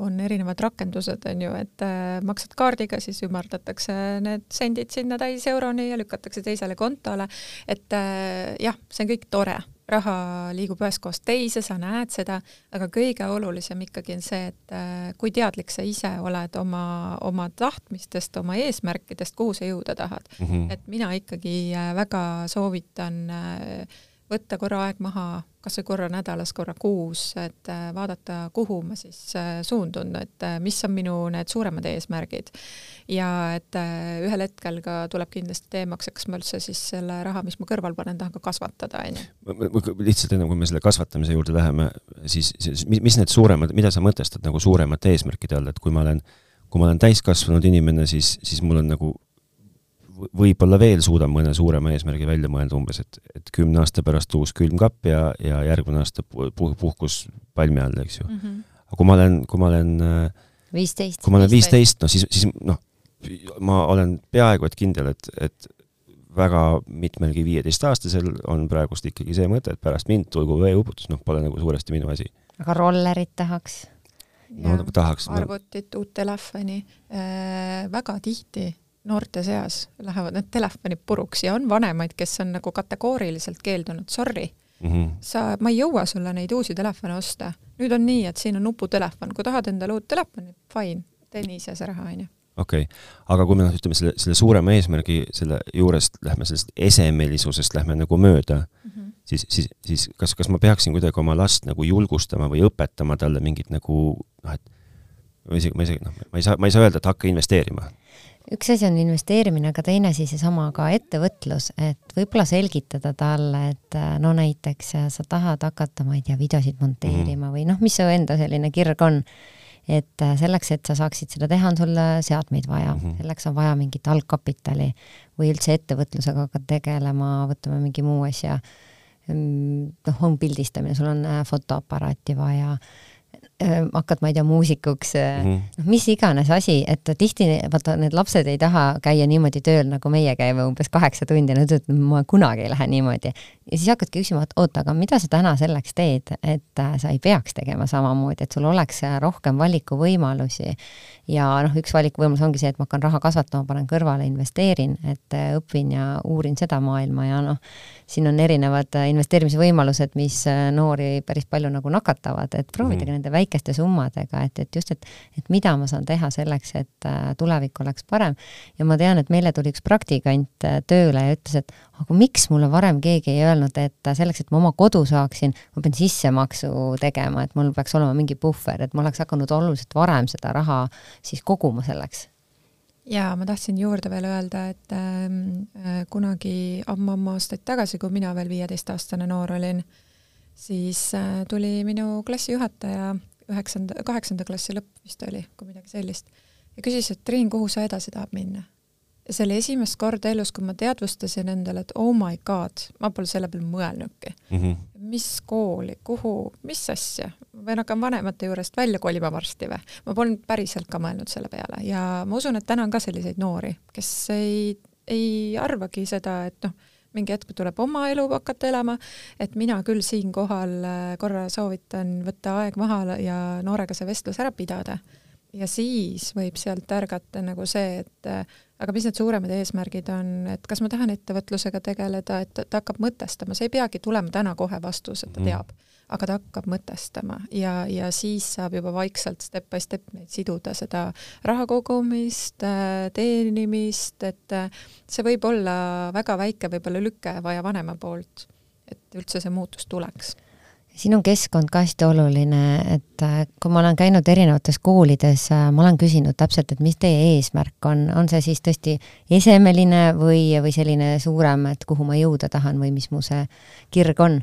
on erinevad rakendused, on ju, et äh, maksad kaardiga, siis ümardatakse need sendid sinna täis euroni ja lükatakse teisele kontole, et äh, jah, see on kõik tore, raha liigub ühest kohast teise, sa näed seda, aga kõige olulisem ikkagi on see, et kui teadlik sa ise oled oma, oma tahtmistest, oma eesmärkidest, kuhu sa jõuda tahad mm. -hmm. et mina ikkagi väga soovitan võtta korra aeg maha, kas või korra nädalas, korra kuus, et äh, vaadata, kuhu ma siis äh, suundun, et äh, mis on minu need suuremad eesmärgid. ja et ühel hetkel ka tuleb kindlasti teemaks, et kas ma üldse siis selle raha, mis ma kõrval panen, tahan ka kasvatada, on ju. lihtsalt enne, kui me selle kasvatamise juurde läheme, siis, siis mis need suuremad, mida sa mõtestad nagu suuremate eesmärkide all, et kui ma olen, kui ma olen täiskasvanud inimene, siis, siis mul on nagu võib-olla veel suudan mõne suurema eesmärgi välja mõelda umbes, et, et kümne aasta pärast uus külmkapp ja, ja järgmine aasta puh-, puhkus palmi all, eks ju mm. -hmm. aga kui ma olen, kui ma olen äh, viisteist, kui ma olen viisteist, no siis, siis noh, ma olen peaaegu et kindel, et, et väga mitmelgi viieteistaastasel on praegust ikkagi see mõte, et pärast mind tulgu veeuputus, noh, pole nagu suuresti minu asi. aga rollerit tahaks? no ja, tahaks. arvutit, uut telefoni äh,, väga tihti noorte seas lähevad need telefonid puruks ja on vanemaid, kes on nagu kategooriliselt keeldunud, sorry mm, -hmm. sa, ma ei jõua sulle neid uusi telefone osta. nüüd on nii, et siin on nuputelefon, kui tahad endale uut telefoni, fine, tee nii ise see raha, onju okei okay., aga kui me noh, ütleme selle, selle suurema eesmärgi selle juurest lähme sellest esemelisusest lähme nagu mööda mm, -hmm. siis, siis, siis kas, kas ma peaksin kuidagi oma last nagu julgustama või õpetama talle mingit nagu noh, et ma isegi, ma isegi noh, ma ei saa, ma ei saa öelda, et hakka investeerima üks asi on investeerimine, aga teine asi seesama ka ettevõtlus, et võib-olla selgitada talle, et äh, no näiteks äh, sa tahad hakata, ma ei tea, videosid monteerima mm. või noh, mis su enda selline kirg on. et äh, selleks, et sa saaksid seda teha, on sul seadmeid vaja mm, -hmm. selleks on vaja mingit algkapitali või üldse ettevõtlusega hakkad tegelema, võtame mingi muu asja. Mm, noh, on pildistamine, sul on fotoaparaati vaja hakkad, ma ei tea, muusikuks mm, -hmm. noh, mis iganes asi, et tihti vaata, need lapsed ei taha käia niimoodi tööl, nagu meie käime umbes kaheksa tundi, nad ütlevad, ma kunagi ei lähe niimoodi. ja siis hakkadki küsima, et oota, aga mida sa täna selleks teed, et äh, sa ei peaks tegema samamoodi, et sul oleks äh, rohkem valikuvõimalusi. ja noh, üks valikuvõimalus ongi see, et ma hakkan raha kasvatama, panen kõrvale, investeerin, et õpin ja uurin seda maailma ja noh, siin on erinevad investeerimisvõimalused, mis noori päris palju nagu nakatavad, et proovidagi mm -hmm. nende väike väikeste summadega, et, et just, et, et mida ma saan teha selleks, et äh, tulevik oleks parem. ja ma tean, et meile tuli üks praktikant äh, tööle ja ütles, et aga miks mulle varem keegi ei öelnud, et äh, selleks, et ma oma kodu saaksin, ma pean sissemaksu tegema, et mul peaks olema mingi puhver, et ma oleks hakanud oluliselt varem seda raha siis koguma selleks jaa, ma tahtsin juurde veel öelda, et ähm, äh, kunagi ammu-ammu aastaid tagasi, kui mina veel viieteistaastane noor olin, siis äh, tuli minu klassijuhataja üheksanda, kaheksanda klassi lõpp vist oli, kui midagi sellist, ja küsis, et Triin, kuhu sa edasi tahad minna? ja see oli esimest korda elus, kui ma teadvustasin endale, et oh my god, ma pole selle peale mõelnudki mm. -hmm. mis kooli, kuhu, mis asja, ma pean hakkama vanemate juurest välja kolima varsti või? ma polnud päriselt ka mõelnud selle peale ja ma usun, et täna on ka selliseid noori, kes ei, ei arvagi seda, et noh, mingi hetk tuleb oma elu hakata elama, et mina küll siinkohal äh, korra soovitan võtta aeg maha ja noorega see vestlus ära pidada ja siis võib sealt ärgata nagu see, et äh, aga mis need suuremad eesmärgid on, et kas ma tahan ettevõtlusega tegeleda, et ta hakkab mõtestama, see ei peagi tulema täna kohe vastus, et ta mhm. teab mm., aga ta hakkab mõtestama ja, ja siis saab juba vaikselt step by step neid siduda, seda raha kogumist, äh, teenimist, et see võib olla väga väike võib-olla lüke vaja vanema poolt, et üldse see muutus tuleks siin on keskkond ka hästi oluline, et äh, kui ma olen käinud erinevates koolides, äh, ma olen küsinud täpselt, et mis teie eesmärk on, on see siis tõesti esemeline või, või selline suurem, et kuhu ma jõuda tahan või mis mu see kirg on.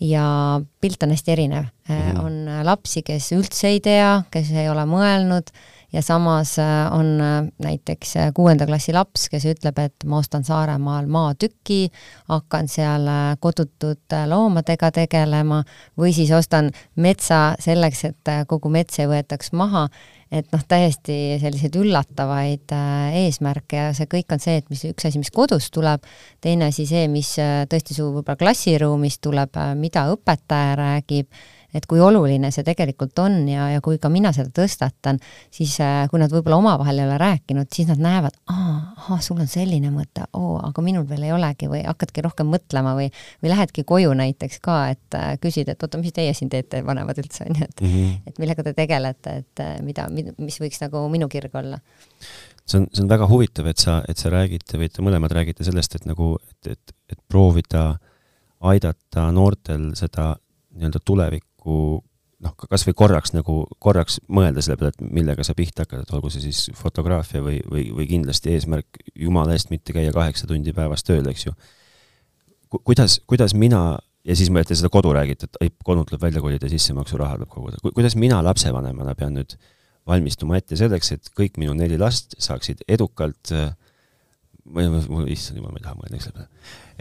Ja pilt on hästi erinev mm. -hmm. on lapsi, kes üldse ei tea, kes ei ole mõelnud ja samas äh, on äh, näiteks äh, kuuenda klassi laps, kes ütleb, et ma ostan Saaremaal maatüki, hakkan seal kodutute loomadega tegelema või siis ostan metsa selleks, et kogu mets ei võetaks maha, et noh, täiesti selliseid üllatavaid eesmärke ja see kõik on see, et mis üks asi, mis kodust tuleb, teine asi see, mis tõesti su võib-olla klassiruumist tuleb, mida õpetaja räägib et kui oluline see tegelikult on ja, ja kui ka mina seda tõstatan, siis äh, kui nad võib-olla omavahel ei ole rääkinud, siis nad näevad, ahah, sul on selline mõte, oo, aga minul veel ei olegi. Või hakkadki rohkem mõtlema või, või lähedki koju näiteks ka, et äh, küsid, et oota, mis teie siin teete, vanemad üldse, [laughs] on ju, et mm, -hmm. et millega te tegelete, et äh, mida, mis võiks nagu minu kirg olla? See on, see on väga huvitav, et sa, et sa räägite või te mõlemad räägite sellest, et nagu, et, et, et proovida aidata noortel seda nii-öelda tulevik, nagu noh, kas või korraks nagu, korraks mõelda selle peale, et millega sa pihta hakkad, et olgu see siis fotograafia või, või, või kindlasti eesmärk jumala eest mitte käia kaheksa tundi päevas tööl, eks ju. kuidas, kuidas mina ja siis mõtlete seda kodu räägite, et ai, kodunt tuleb välja kolida, sissemaksuraha tuleb koguda. kuidas mina lapsevanemana pean nüüd valmistuma ette selleks, et kõik minu neli last saaksid edukalt äh, ma ei, issand jumal, ma ei taha mõelda selle peale.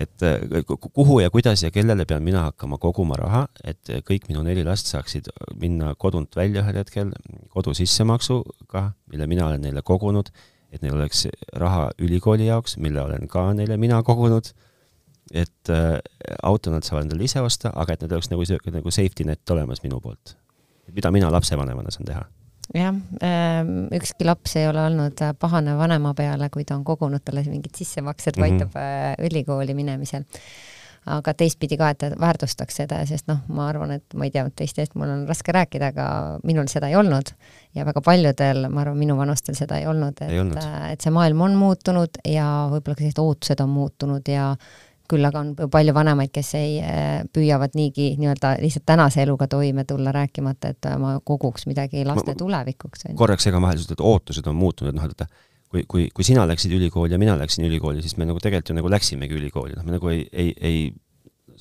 et äh, kuhu ja kuidas ja kellele pean mina hakkama koguma raha, et kõik minu neli last saaksid minna kodunt välja ühel hetkel kodu sissemaksuga, mille mina olen neile kogunud, et neil oleks raha ülikooli jaoks, mille olen ka neile mina kogunud, et äh, auto nad saavad endale ise osta, aga et neil oleks nagu see, nagu safety net olemas minu poolt. mida mina lapsevanemana saan teha jah, ähm, ükski laps ei ole olnud äh, pahane vanema peale, kui ta on kogunud talle mingid sissemaksed mm, -hmm. äh, ülikooli minemisel. aga teistpidi ka, et ta väärtustaks seda, sest noh, ma arvan, et ma ei tea, teiste eest mul on raske rääkida, aga minul seda ei olnud ja väga paljudel, ma arvan, minuvanustel seda ei olnud, et, äh, et see maailm on muutunud ja võib-olla ka sellised ootused on muutunud ja küll aga on palju vanemaid, kes ei, äh, püüavad niigi nii-öelda lihtsalt tänase eluga toime tulla, rääkimata, et ma koguks midagi laste ma, tulevikuks. korraks segan vahele, et ootused on muutunud, noh, et kui, kui, kui sina läksid ülikooli ja mina läksin ülikooli, siis me nagu tegelikult ju nagu läksimegi ülikooli, noh, me nagu ei, ei, ei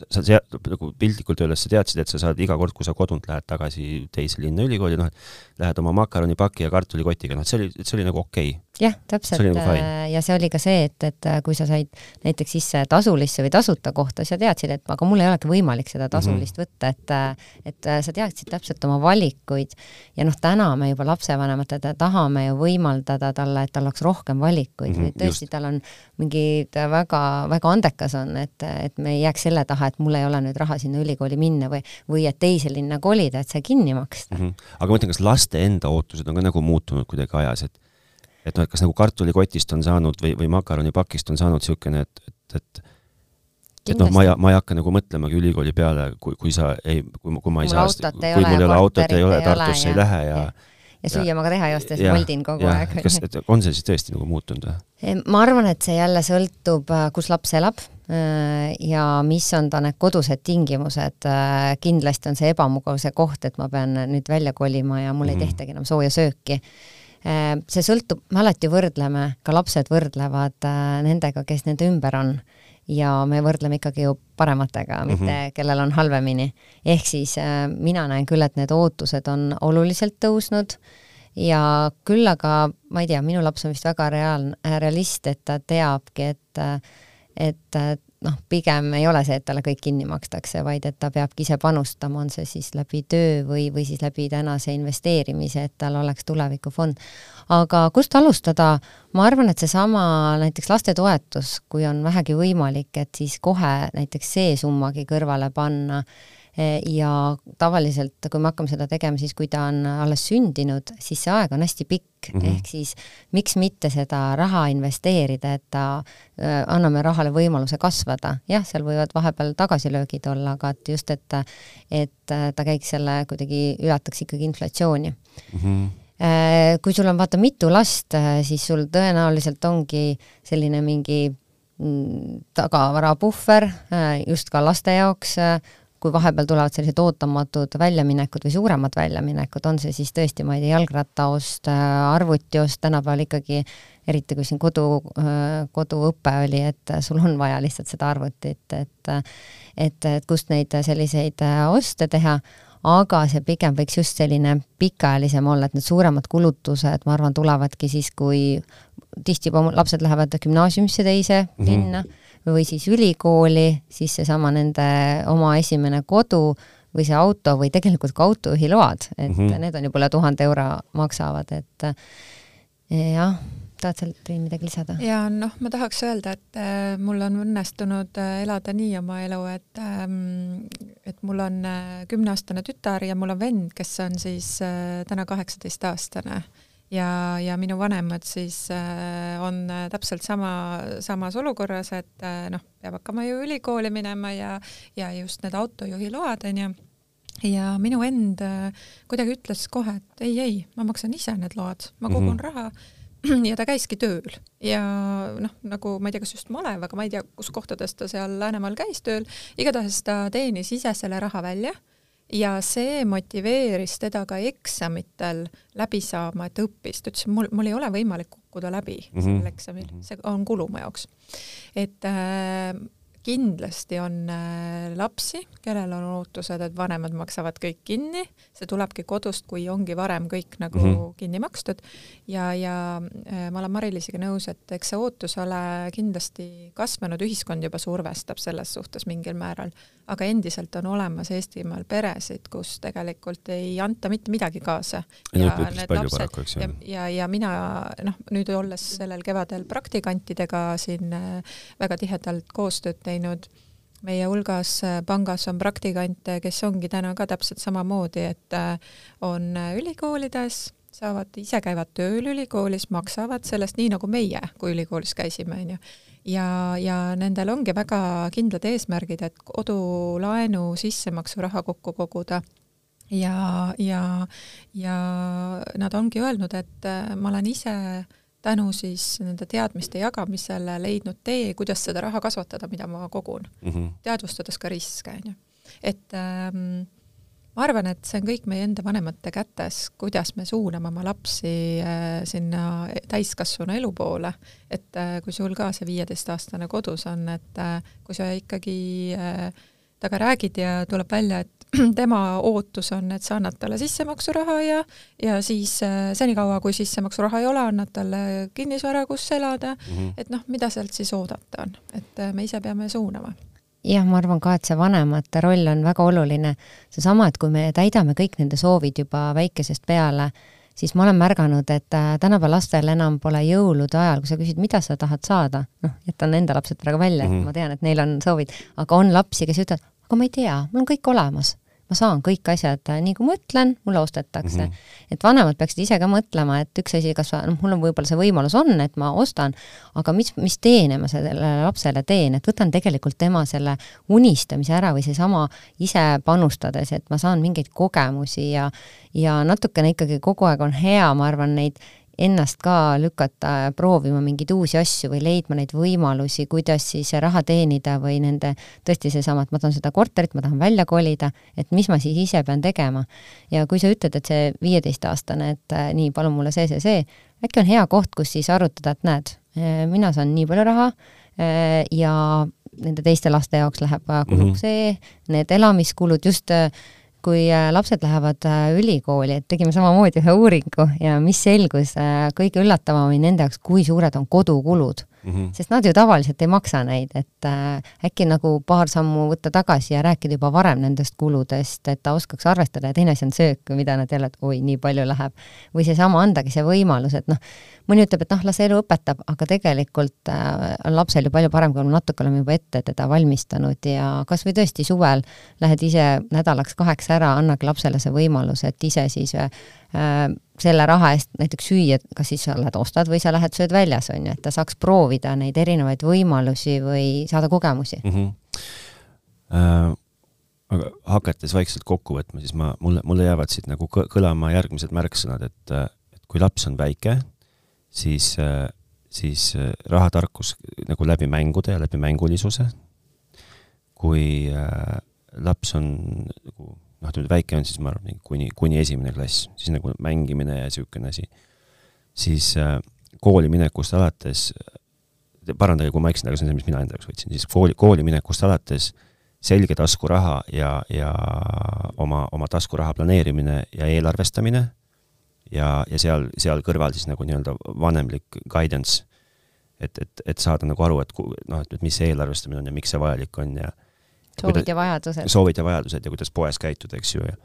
sa tea-, nagu piltlikult öeldes sa teadsid, et sa saad iga kord, kui sa kodunt lähed tagasi teise linna ülikooli, noh, et lähed oma makaronipaki ja kartulikotiga, noh, et see oli, see oli nagu okei okay. Jah, täpselt, nagu äh, ja see oli ka see, et, et äh, kui sa said näiteks sisse tasulisse või tasuta kohta, sa teadsid, et aga mul ei olegi võimalik seda tasulist mm -hmm. võtta, et äh, et sa teadsid täpselt oma valikuid ja noh, täna me juba lapsevanematena tahame ju võimaldada talle, et tal oleks rohkem valikuid mm, -hmm, nüüd tõesti, tal on mingi väga, väga andekas on, et, et me ei jääks selle taha, et mul ei ole nüüd raha sinna ülikooli minna või, või et teise linna kolida, et see kinni maksta mm. -hmm. aga ma mõtlen, kas laste enda ootused on ka nagu muutunud kuidagi ajas, et et noh, et kas nagu kartulikotist on saanud või, või makaronipakist on saanud niisugune, et, et, et et noh, ma ei, ma ei hakka nagu mõtlemagi ülikooli peale, kui, kui sa ei, kui, kui ma ei mul saa, kui mul ei ole autot, ei ole, Tartusse ei lähe ja, ja ja süüa ma ka teha ei osta, sest moldin kogu ja, aeg. kas, on see siis tõesti nagu muutunud või? ma arvan, et see jälle sõltub, äh, kus laps elab äh, ja mis on ta need kodused tingimused. Äh, kindlasti on see ebamugavuse koht, et ma pean nüüd välja kolima ja mul mm -hmm. ei mhm. tehtagi enam sooja sööki see sõltub, me alati võrdleme, ka lapsed võrdlevad nendega, kes nende ümber on ja me võrdleme ikkagi ju parematega, mitte mm -hmm. kellel on halvemini. ehk siis äh, mina näen küll, et need ootused on oluliselt tõusnud ja küll aga ma ei tea, minu laps on vist väga reaalne, realist, et ta teabki, et et noh, pigem ei ole see, et talle kõik kinni makstakse, vaid et ta peabki ise panustama, on see siis läbi töö või, või siis läbi tänase investeerimise, et tal oleks tulevikufond. aga kust alustada, ma arvan, et seesama näiteks lastetoetus, kui on vähegi võimalik, et siis kohe näiteks see summagi kõrvale panna, ja tavaliselt, kui me hakkame seda tegema siis, kui ta on alles sündinud, siis see aeg on hästi pikk mm, -hmm. ehk siis miks mitte seda raha investeerida, et ta, anname rahale võimaluse kasvada, jah, seal võivad vahepeal tagasilöögid olla, aga et just, et et ta käiks selle kuidagi, ületaks ikkagi inflatsiooni mm. -hmm kui sul on vaata mitu last, siis sul tõenäoliselt ongi selline mingi mm, tagavarapuhver just ka laste jaoks, kui vahepeal tulevad sellised ootamatud väljaminekud või suuremad väljaminekud, on see siis tõesti, ma ei tea, jalgrattaost, arvutiost, tänapäeval ikkagi eriti kui siin kodu, koduõpe oli, et sul on vaja lihtsalt seda arvutit, et et, et kust neid selliseid oste teha, aga see pigem võiks just selline pikaajalisem olla, et need suuremad kulutused, ma arvan, tulevadki siis, kui tihti juba lapsed lähevad gümnaasiumisse teise mm -hmm. Või siis ülikooli, siis seesama nende oma esimene kodu või see auto või tegelikult ka autojuhiload, et mm -hmm. need on juba üle tuhande euro maksavad, et jah, tahad sealt midagi lisada? ja noh, ma tahaks öelda, et äh, mul on õnnestunud äh, elada nii oma elu, et ähm, et mul on äh, kümneaastane tütar ja mul on vend, kes on siis äh, täna kaheksateistaastane ja, ja minu vanemad siis äh, on äh, täpselt sama, samas olukorras, et äh, noh, peab hakkama ju ülikooli minema ja, ja just need autojuhiload onju. ja minu vend äh, kuidagi ütles kohe, et ei, ei, ma maksan ise need load, ma kogun mm -hmm. raha [clears throat] ja ta käiski tööl ja noh, nagu ma ei tea, kas just malev, aga ma ei tea, kus kohtades ta seal Läänemaal käis tööl, igatahes ta teenis ise selle raha välja ja see motiveeris teda ka eksamitel läbi saama, et õppis, ta ütles, mul, mul ei ole võimalik kukkuda läbi mm -hmm. sellel eksamil, see on kulu mu jaoks. et äh, kindlasti on äh, lapsi, kellel on ootused, et vanemad maksavad kõik kinni, see tulebki kodust, kui ongi varem kõik nagu mm -hmm. kinni makstud ja, ja äh, ma olen Mari-Liisiga nõus, et eks see ootus ole kindlasti kasvanud, ühiskond juba survestab selles suhtes mingil määral, aga endiselt on olemas Eestimaal peresid, kus tegelikult ei anta mitte midagi kaasa. ja need lapsed ja, ja, ja mina noh, nüüd olles sellel kevadel praktikantidega siin äh, väga tihedalt koostööd teinud, meie hulgas äh, pangas on praktikante, kes ongi täna ka täpselt samamoodi, et äh, on äh, ülikoolides, saavad, ise käivad tööl ülikoolis, maksavad sellest nii nagu meie, kui ülikoolis käisime, onju ja, ja nendel ongi väga kindlad eesmärgid, et kodulaenu sissemaksuraha kokku koguda. Ja, ja, ja nad ongi öelnud, et ma olen ise tänu siis nende teadmiste jagamisele leidnud tee, kuidas seda raha kasvatada, mida ma kogun mm, -hmm. teadvustades ka riske, on ju. et ähm, ma arvan, et see on kõik meie enda vanemate kätes, kuidas me suuname oma lapsi äh, sinna täiskasvanu elu poole, et äh, kui sul ka see viieteistaastane kodus on, et äh, kui sa ikkagi äh, temaga räägid ja tuleb välja, et [clears throat] tema ootus on, et sa annad talle sissemaksuraha ja, ja siis äh, senikaua, kui sissemaksuraha ei ole, annad talle kinnisvara, kus elada mm, -hmm. et noh, mida sealt siis oodata on, et äh, me ise peame suunama jah, ma arvan ka, et see vanemate roll on väga oluline. seesama, et kui me täidame kõik nende soovid juba väikesest peale, siis ma olen märganud, et äh, tänapäeva lastel enam pole jõulude ajal, kui sa küsid, mida sa tahad saada, noh, jätan enda lapsed praegu välja mm, -hmm. ma tean, et neil on soovid, aga on lapsi, kes ütlevad, aga ma ei tea, mul on kõik olemas. ma saan kõik asjad, äh, nii kui ma ütlen, mulle ostetakse mm. -hmm. et vanemad peaksid ise ka mõtlema, et üks asi, kas noh, mul on võib-olla see võimalus on, et ma ostan, aga mis, mis teene ma sellele lapsele teen, et võtan tegelikult tema selle unistamise ära või seesama ise panustades, et ma saan mingeid kogemusi ja ja natukene ikkagi kogu aeg on hea, ma arvan, neid ennast ka lükata proovima mingeid uusi asju või leidma neid võimalusi, kuidas siis raha teenida või nende, tõesti seesama, et ma tahan seda korterit, ma tahan välja kolida, et mis ma siis ise pean tegema. ja kui sa ütled, et see viieteistaastane, et äh, nii, palun mulle see, see, see, äkki on hea koht, kus siis arutada, et näed, äh, mina saan nii palju raha äh, ja nende teiste laste jaoks läheb kuluks mm -hmm. see, need elamiskulud just kui äh, lapsed lähevad äh, ülikooli, et tegime samamoodi ühe uuringu ja mis selgus, äh, kõige üllatavam oli nende jaoks, kui suured on kodukulud mm. mm, -hmm. sest nad ju tavaliselt ei maksa neid, et äh, äkki nagu paar sammu võtta tagasi ja rääkida juba varem nendest kuludest, et ta oskaks arvestada ja teine asi on söök, mida nad jälle, et oi, nii palju läheb. või seesama, andagi see võimalus, et noh, mõni ütleb, et noh, las elu õpetab, aga tegelikult äh, on lapsel ju palju parem, kui me natuke oleme juba ette teda valmistanud ja kas või tõesti suvel lähed ise nädalaks kaheks ära, annagi lapsele see võimalus, et ise siis äh, selle raha eest näiteks süüa, kas siis sa lähed ostad või sa lähed sööd väljas, on ju, et ta saaks proovida neid erinevaid võimalusi või saada kogemusi mm. -hmm. Uh aga hakates vaikselt kokku võtma, siis ma, mulle, mulle jäävad siit nagu kõlama järgmised märksõnad, et, et kui laps on väike, siis, siis rahatarkus nagu läbi mängude ja läbi mängulisuse. kui äh, laps on nagu noh, ütleme väike on siis ma arvan, kuni, kuni esimene klass, siis nagu mängimine ja niisugune asi. siis äh, kooli minekust alates, parandage, kui ma eksin, aga see on see, mis mina enda jaoks võtsin, siis kooli, kooli minekust alates selge taskuraha ja, ja oma, oma taskuraha planeerimine ja eelarvestamine ja, ja seal, seal kõrval siis nagu nii-öelda vanemlik guidance, et, et, et saada nagu aru, et noh, et mis see eelarvestamine on ja miks see vajalik on ja soovid ja vajadused. soovid ja vajadused ja kuidas poes käituda, eks ju, ja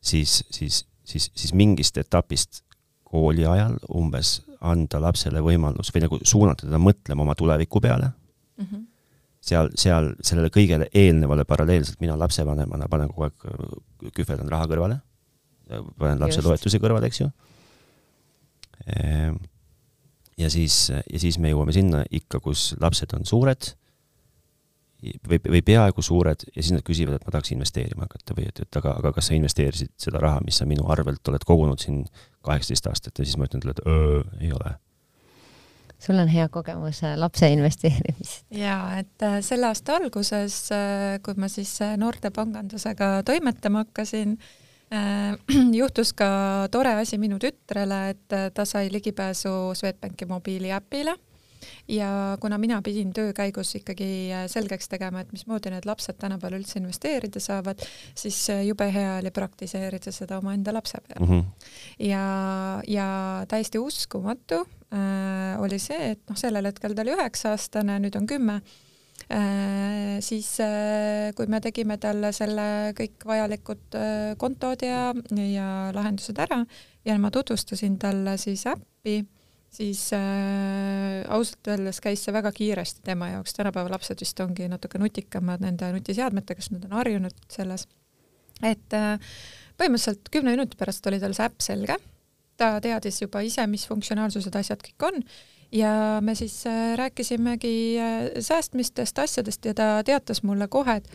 siis, siis, siis, siis mingist etapist kooli ajal umbes anda lapsele võimalus või nagu suunata teda mõtlema oma tuleviku peale mm. -hmm. seal, seal sellele kõigele eelnevale paralleelselt mina lapsevanemana panen kogu aeg, kühveldan raha kõrvale panen lapsetoetuse kõrvale, eks ju. Ehm, ja siis, ja siis me jõuame sinna ikka, kus lapsed on suured või, või peaaegu suured ja siis nad küsivad, et ma tahaks investeerima hakata või et, et aga, aga kas sa investeerisid seda raha, mis sa minu arvelt oled kogunud siin kaheksateist aastat ja siis ma ütlen talle, et öö, ei ole sul on hea kogemus äh, lapse investeerimist. jaa, et äh, selle aasta alguses, äh, kui ma siis noortepangandusega toimetama hakkasin, [clears throat] juhtus ka tore asi minu tütrele, et ta sai ligipääsu Swedbanki mobiiliäpile ja kuna mina pidin töö käigus ikkagi äh, selgeks tegema, et mismoodi need lapsed tänapäeval üldse investeerida saavad, siis jube hea oli praktiseerida seda omaenda lapse peal mm. -hmm. ja, ja täiesti uskumatu äh, oli see, et noh, sellel hetkel ta oli üheksa-aastane, nüüd on kümme Äh, siis äh, kui me tegime talle selle kõik vajalikud äh, kontod ja, ja lahendused ära ja ma tutvustasin talle siis äppi, siis äh, ausalt öeldes käis see väga kiiresti tema jaoks, tänapäeva lapsed vist ongi natuke nutikamad nende nutiseadmetega, sest nad on harjunud selles, et äh, põhimõtteliselt kümne minuti pärast oli tal see äpp selge, ta teadis juba ise, mis funktsionaalsused, asjad kõik on. Ja me siis äh, rääkisimegi äh, säästmistest asjadest ja ta teatas mulle kohe, et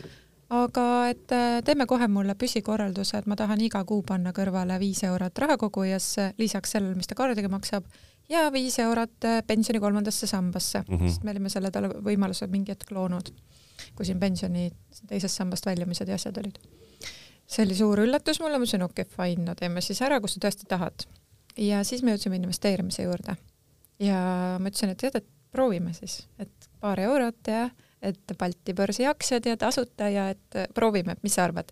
aga et äh, teeme kohe mulle püsikorralduse, et ma tahan iga kuu panna kõrvale viis eurot rahakogujasse, lisaks sellele, mis ta kaardiga maksab, ja viis eurot pensioni kolmandasse sambasse mm, -hmm. sest me olime selle talle võimaluse mingi hetk loonud, kui siin pensioni teisest sambast väljumised ja asjad olid. see oli suur üllatus mulle, ma ütlesin okei okay,, fine, no teeme siis ära, kus sa tõesti tahad. ja siis me jõudsime investeerimise juurde ja ma ütlesin, et tead, et proovime siis, et paar eurot ja et Balti börsi aktsiad ja tasuta ja et proovime, mis sa arvad.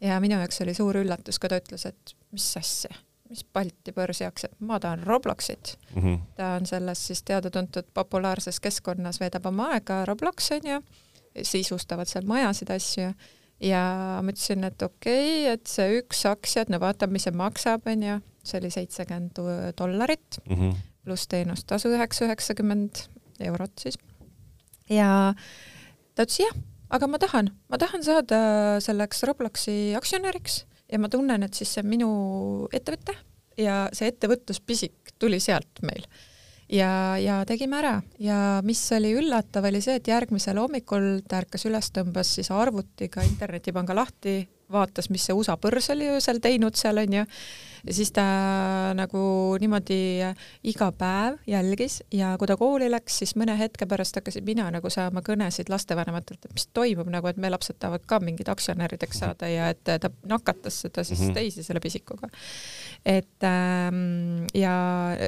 ja minu jaoks oli suur üllatus, kui ta ütles, et mis asja, mis Balti börsi aktsiad, ma tahan Robloxit mm. -hmm. ta on selles siis teada-tuntud populaarses keskkonnas, veedab oma aega, Roblox on ju, sisustavad seal majasid, asju ja ma ütlesin, et okei okay,, et see üks aktsia, et no vaatame, mis see maksab, on ju, see oli seitsekümmend dollarit mm. -hmm pluss teenustasu üheksa, üheksakümmend eurot siis. ja ta ütles jah, aga ma tahan, ma tahan saada selleks Robloksi aktsionäriks ja ma tunnen, et siis see minu ettevõte ja see ettevõtluspisik tuli sealt meil. ja, ja tegime ära ja mis oli üllatav, oli see, et järgmisel hommikul ta ärkas üles, tõmbas siis arvutiga internetipanga lahti, vaatas, mis see USA börs oli öösel teinud seal onju ja siis ta nagu niimoodi iga päev jälgis ja kui ta kooli läks, siis mõne hetke pärast hakkasin mina nagu saama kõnesid lastevanematelt, et mis toimub nagu, et meie lapsed tahavad ka mingid aktsionärideks saada ja et ta nakatas seda siis mm -hmm. teisi selle pisikuga. et ähm, ja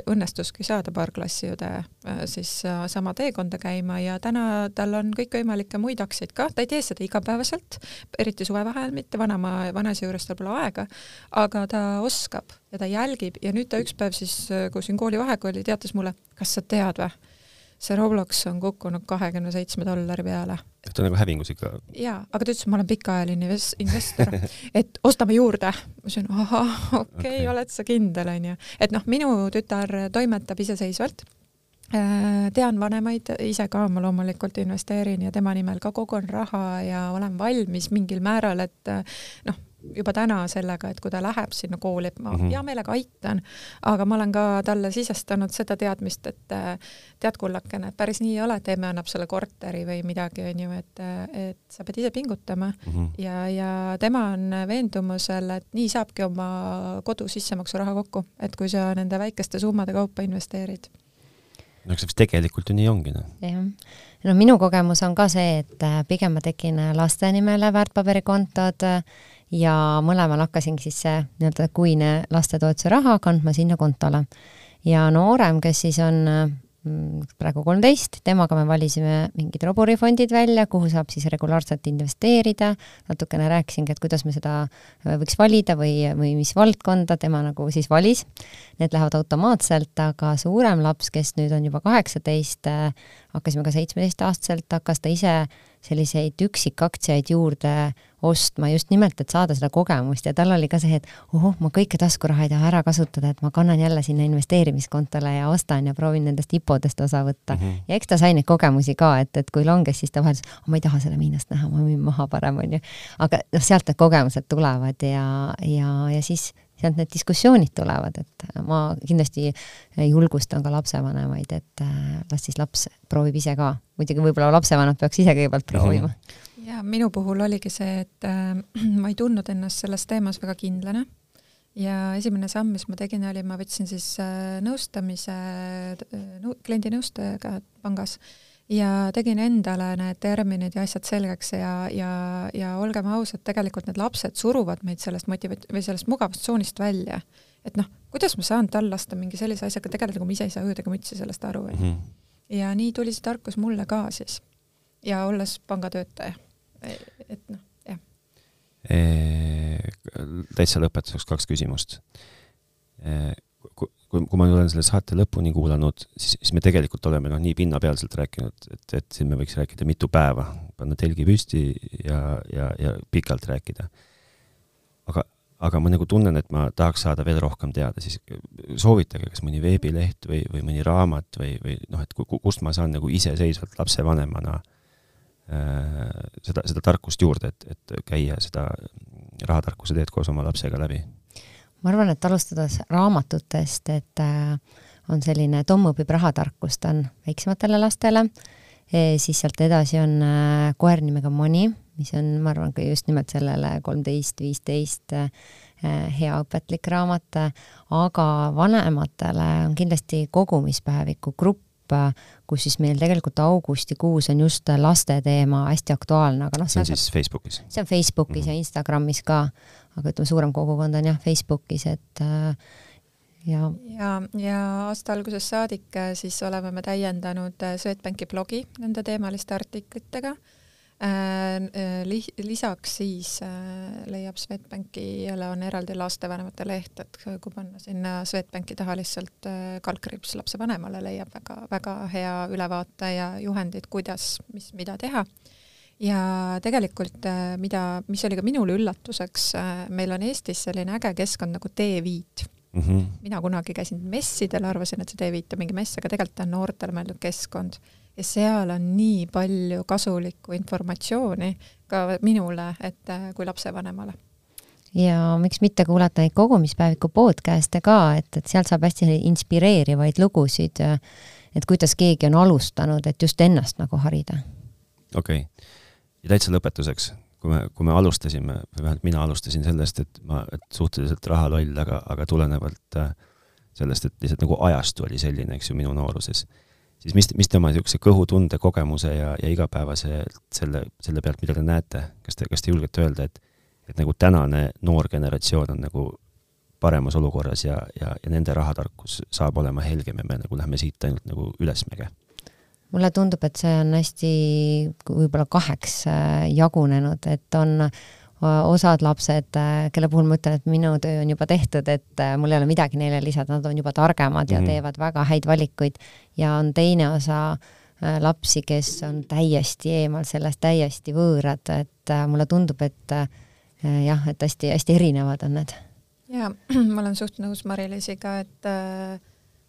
õnnestuski saada paar klassiõde äh, siis äh, sama teekonda käima ja täna tal on kõikvõimalikke muid aktsiaid ka, ta ei tee seda igapäevaselt, eriti suvevaheajal mitte, vanaema, vanaisa juures tal pole aega, aga ta oskab jälgib ja ta jälgib ja nüüd ta üks päev siis, kui siin koolivaheaeg oli, teatas mulle, kas sa tead või, see Roblox on kukkunud kahekümne seitsme dollari peale. ta on nagu hävingus ikka? jaa, aga ta ütles, et ma olen pikaajaline investor, [laughs] et ostame juurde. ma ütlesin, ahah, okei okay, okay., oled sa kindel, onju. et noh, minu tütar toimetab iseseisvalt äh, tean vanemaid, ise ka ma loomulikult investeerin ja tema nimel ka kogun raha ja olen valmis mingil määral, et noh, juba täna sellega, et kui ta läheb sinna kooli, et ma mm -hmm. hea meelega aitan, aga ma olen ka talle sisestanud seda teadmist, et tead, kullakene, et päris nii ei ole, et emme annab sulle korteri või midagi, on ju, et, et sa pead ise pingutama mm -hmm. ja, ja tema on veendumusel, et nii saabki oma kodu sissemaksuraha kokku, et kui sa nende väikeste summade kaupa investeerid no eks see vist tegelikult ju nii ongi, noh. jah. no minu kogemus on ka see, et pigem ma tegin laste nimele väärtpaberikontod äh, ja mõlemal hakkasingi siis see nii-öelda kuine lastetoetuse raha kandma sinna kontole. ja noorem, kes siis on mm, praegu kolmteist, temaga me valisime mingid roburifondid välja, kuhu saab siis regulaarselt investeerida, natukene rääkisingi, et kuidas me seda äh, võiks valida või, või mis valdkonda tema nagu siis valis. Need lähevad automaatselt, aga suurem laps, kes nüüd on juba kaheksateist, äh, hakkasime ka seitsmeteistaastaselt, hakkas ta ise selliseid üksikaktsiaid juurde ostma just nimelt, et saada seda kogemust ja tal oli ka see, et ohoh, ma kõike taskuraha ei taha ära kasutada, et ma kannan jälle sinna investeerimiskontole ja ostan ja proovin nendest IPO-dest osa võtta mm. -hmm. ja eks ta sai neid kogemusi ka, et, et kui longes, siis ta vahel, ma ei taha selle miinast näha, ma müün maha parem, onju. aga noh, sealt need kogemused tulevad ja, ja, ja siis sealt need diskussioonid tulevad, et ma kindlasti julgustan ka lapsevanemaid, et äh, las siis laps proovib ise ka. muidugi võib-olla lapsevanemad peaks ise kõigepealt proovima mm. -hmm ja minu puhul oligi see, et äh, [clears throat] ma ei tundnud ennast selles teemas väga kindlana ja esimene samm, mis ma tegin, oli, ma võtsin siis äh, nõustamise äh, kliendi nõustajaga pangas ja tegin endale need terminid ja asjad selgeks ja, ja, ja olgem ausad, tegelikult need lapsed suruvad meid sellest motiva- või sellest mugavustsoonist välja. et noh, kuidas ma saan tal lasta mingi sellise asjaga tegeleda, kui ma ise ei saa õõdega mütsi sellest aru, onju. Mhm. ja nii tuli see tarkus mulle ka siis. ja olles pangatöötaja et noh, jah. täitsa lõpetuseks kaks küsimust. kui, kui ma olen selle saate lõpuni kuulanud, siis, siis me tegelikult oleme noh, nii pinnapealselt rääkinud, et, et siin me võiks rääkida mitu päeva, panna telgi püsti ja, ja, ja pikalt rääkida. aga, aga ma nagu tunnen, et ma tahaks saada veel rohkem teada, siis soovitage kas mõni veebileht või, või mõni raamat või, või noh, et kust ma saan nagu iseseisvalt lapsevanemana äh, seda, seda tarkust juurde, et, et käia seda rahatarkuse teed koos oma lapsega läbi? ma arvan, et alustades raamatutest, et äh, on selline Tom õpib rahatarkust, on väiksematele lastele siis sealt edasi on äh, koer nimega Moni, mis on, ma arvan, ka just nimelt sellele kolmteist, viisteist hea õpetlik raamat, aga vanematele on kindlasti kogumispäeviku grupp, kus siis meil tegelikult augustikuus on just laste teema hästi aktuaalne, aga noh, see on siis Facebookis? see on Facebookis mm -hmm. ja Instagramis ka, aga ütleme, suurem kogukond on jah, Facebookis, et äh, ja ja, ja aasta algusest saadik äh, siis oleme me täiendanud äh, Swedbanki blogi nende teemaliste artiklitega li-, lisaks siis äh, leiab Swedbankile on eraldi lastevanemate leht, et kui panna sinna Swedbanki taha lihtsalt kaldkriips lapsevanemale, leiab väga, väga hea ülevaate ja juhendid, kuidas, mis, mida teha. ja tegelikult mida, mis oli ka minule üllatuseks, meil on Eestis selline äge keskkond nagu T-Viit mm. -hmm. mina kunagi käisin messidel, arvasin, et see T-Viit on mingi mess, aga tegelikult ta on noortele mõeldud keskkond ja seal on nii palju kasulikku informatsiooni ka minule, et äh, kui lapsevanemale ja miks mitte kuulata neid kogumispäeviku podcast'e ka, et, et sealt saab hästi inspireerivaid lugusid, et kuidas keegi on alustanud, et just ennast nagu harida. okei okay., ja täitsa lõpetuseks, kui me, kui me alustasime, või vähemalt mina alustasin sellest, et ma, et suhteliselt rahaloll, aga, aga tulenevalt äh, sellest, et lihtsalt nagu ajastu oli selline, eks ju, minu nooruses siis mis, mis te oma niisuguse kõhutunde, kogemuse ja, ja igapäevaselt selle, selle pealt, mida te näete, kas te, kas te julgete öelda, et et nagu tänane noor generatsioon on nagu paremas olukorras ja, ja, ja nende rahatarkus saab olema helgem ja me nagu lähme siit ainult nagu ülesmäge? mulle tundub, et see on hästi võib-olla kaheks äh, jagunenud, et on osad lapsed, kelle puhul ma ütlen, et minu töö on juba tehtud, et mul ei ole midagi neile lisada, nad on juba targemad ja mm -hmm. teevad väga häid valikuid ja on teine osa lapsi, kes on täiesti eemal sellest, täiesti võõrad, et mulle tundub, et jah, et hästi-hästi erinevad on need. jaa, [clears throat] ma olen suht nõus Mari-Liisiga, et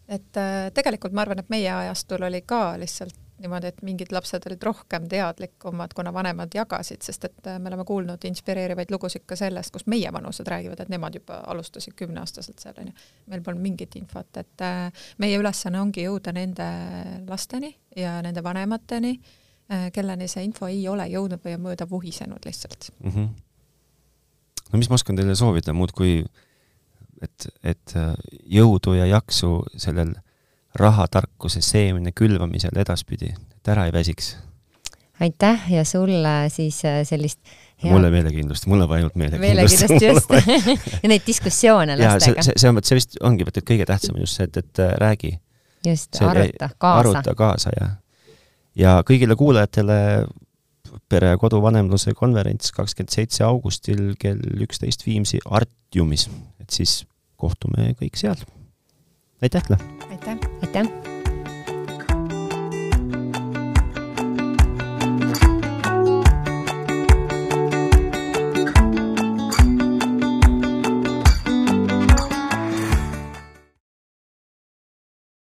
et tegelikult ma arvan, et meie ajastul oli ka lihtsalt niimoodi, et mingid lapsed olid rohkem teadlikumad, kuna vanemad jagasid, sest et äh, me oleme kuulnud inspireerivaid lugusid ka sellest, kus meie vanused räägivad, et nemad juba alustasid kümneaastaselt seal onju. meil polnud mingit infot, et äh, meie ülesanne ongi jõuda nende lasteni ja nende vanemateni, äh, kelleni see info ei ole jõudnud või on mööda vuhisenud lihtsalt mm. -hmm. no mis ma oskan teile soovida muud kui et, et jõudu ja jaksu sellel rahatarkuse seemne külvamisel edaspidi, et ära ei väsiks. aitäh ja sulle siis äh, sellist head... mulle meelekindlust, mulle ainult meelekindlust. [laughs] meelekindlust just [laughs] ja neid diskussioone lastega. see, see on, see vist ongi, et kõige tähtsam just see, et, et äh, räägi. just, aruta kaasa. aruta kaasa ja, ja kõigile kuulajatele pere ja koduvanemluse konverents kakskümmend seitse augustil kell üksteist Viimsi Artiumis, et siis kohtume kõik seal. Aitäh, Kla! aitäh! aitäh!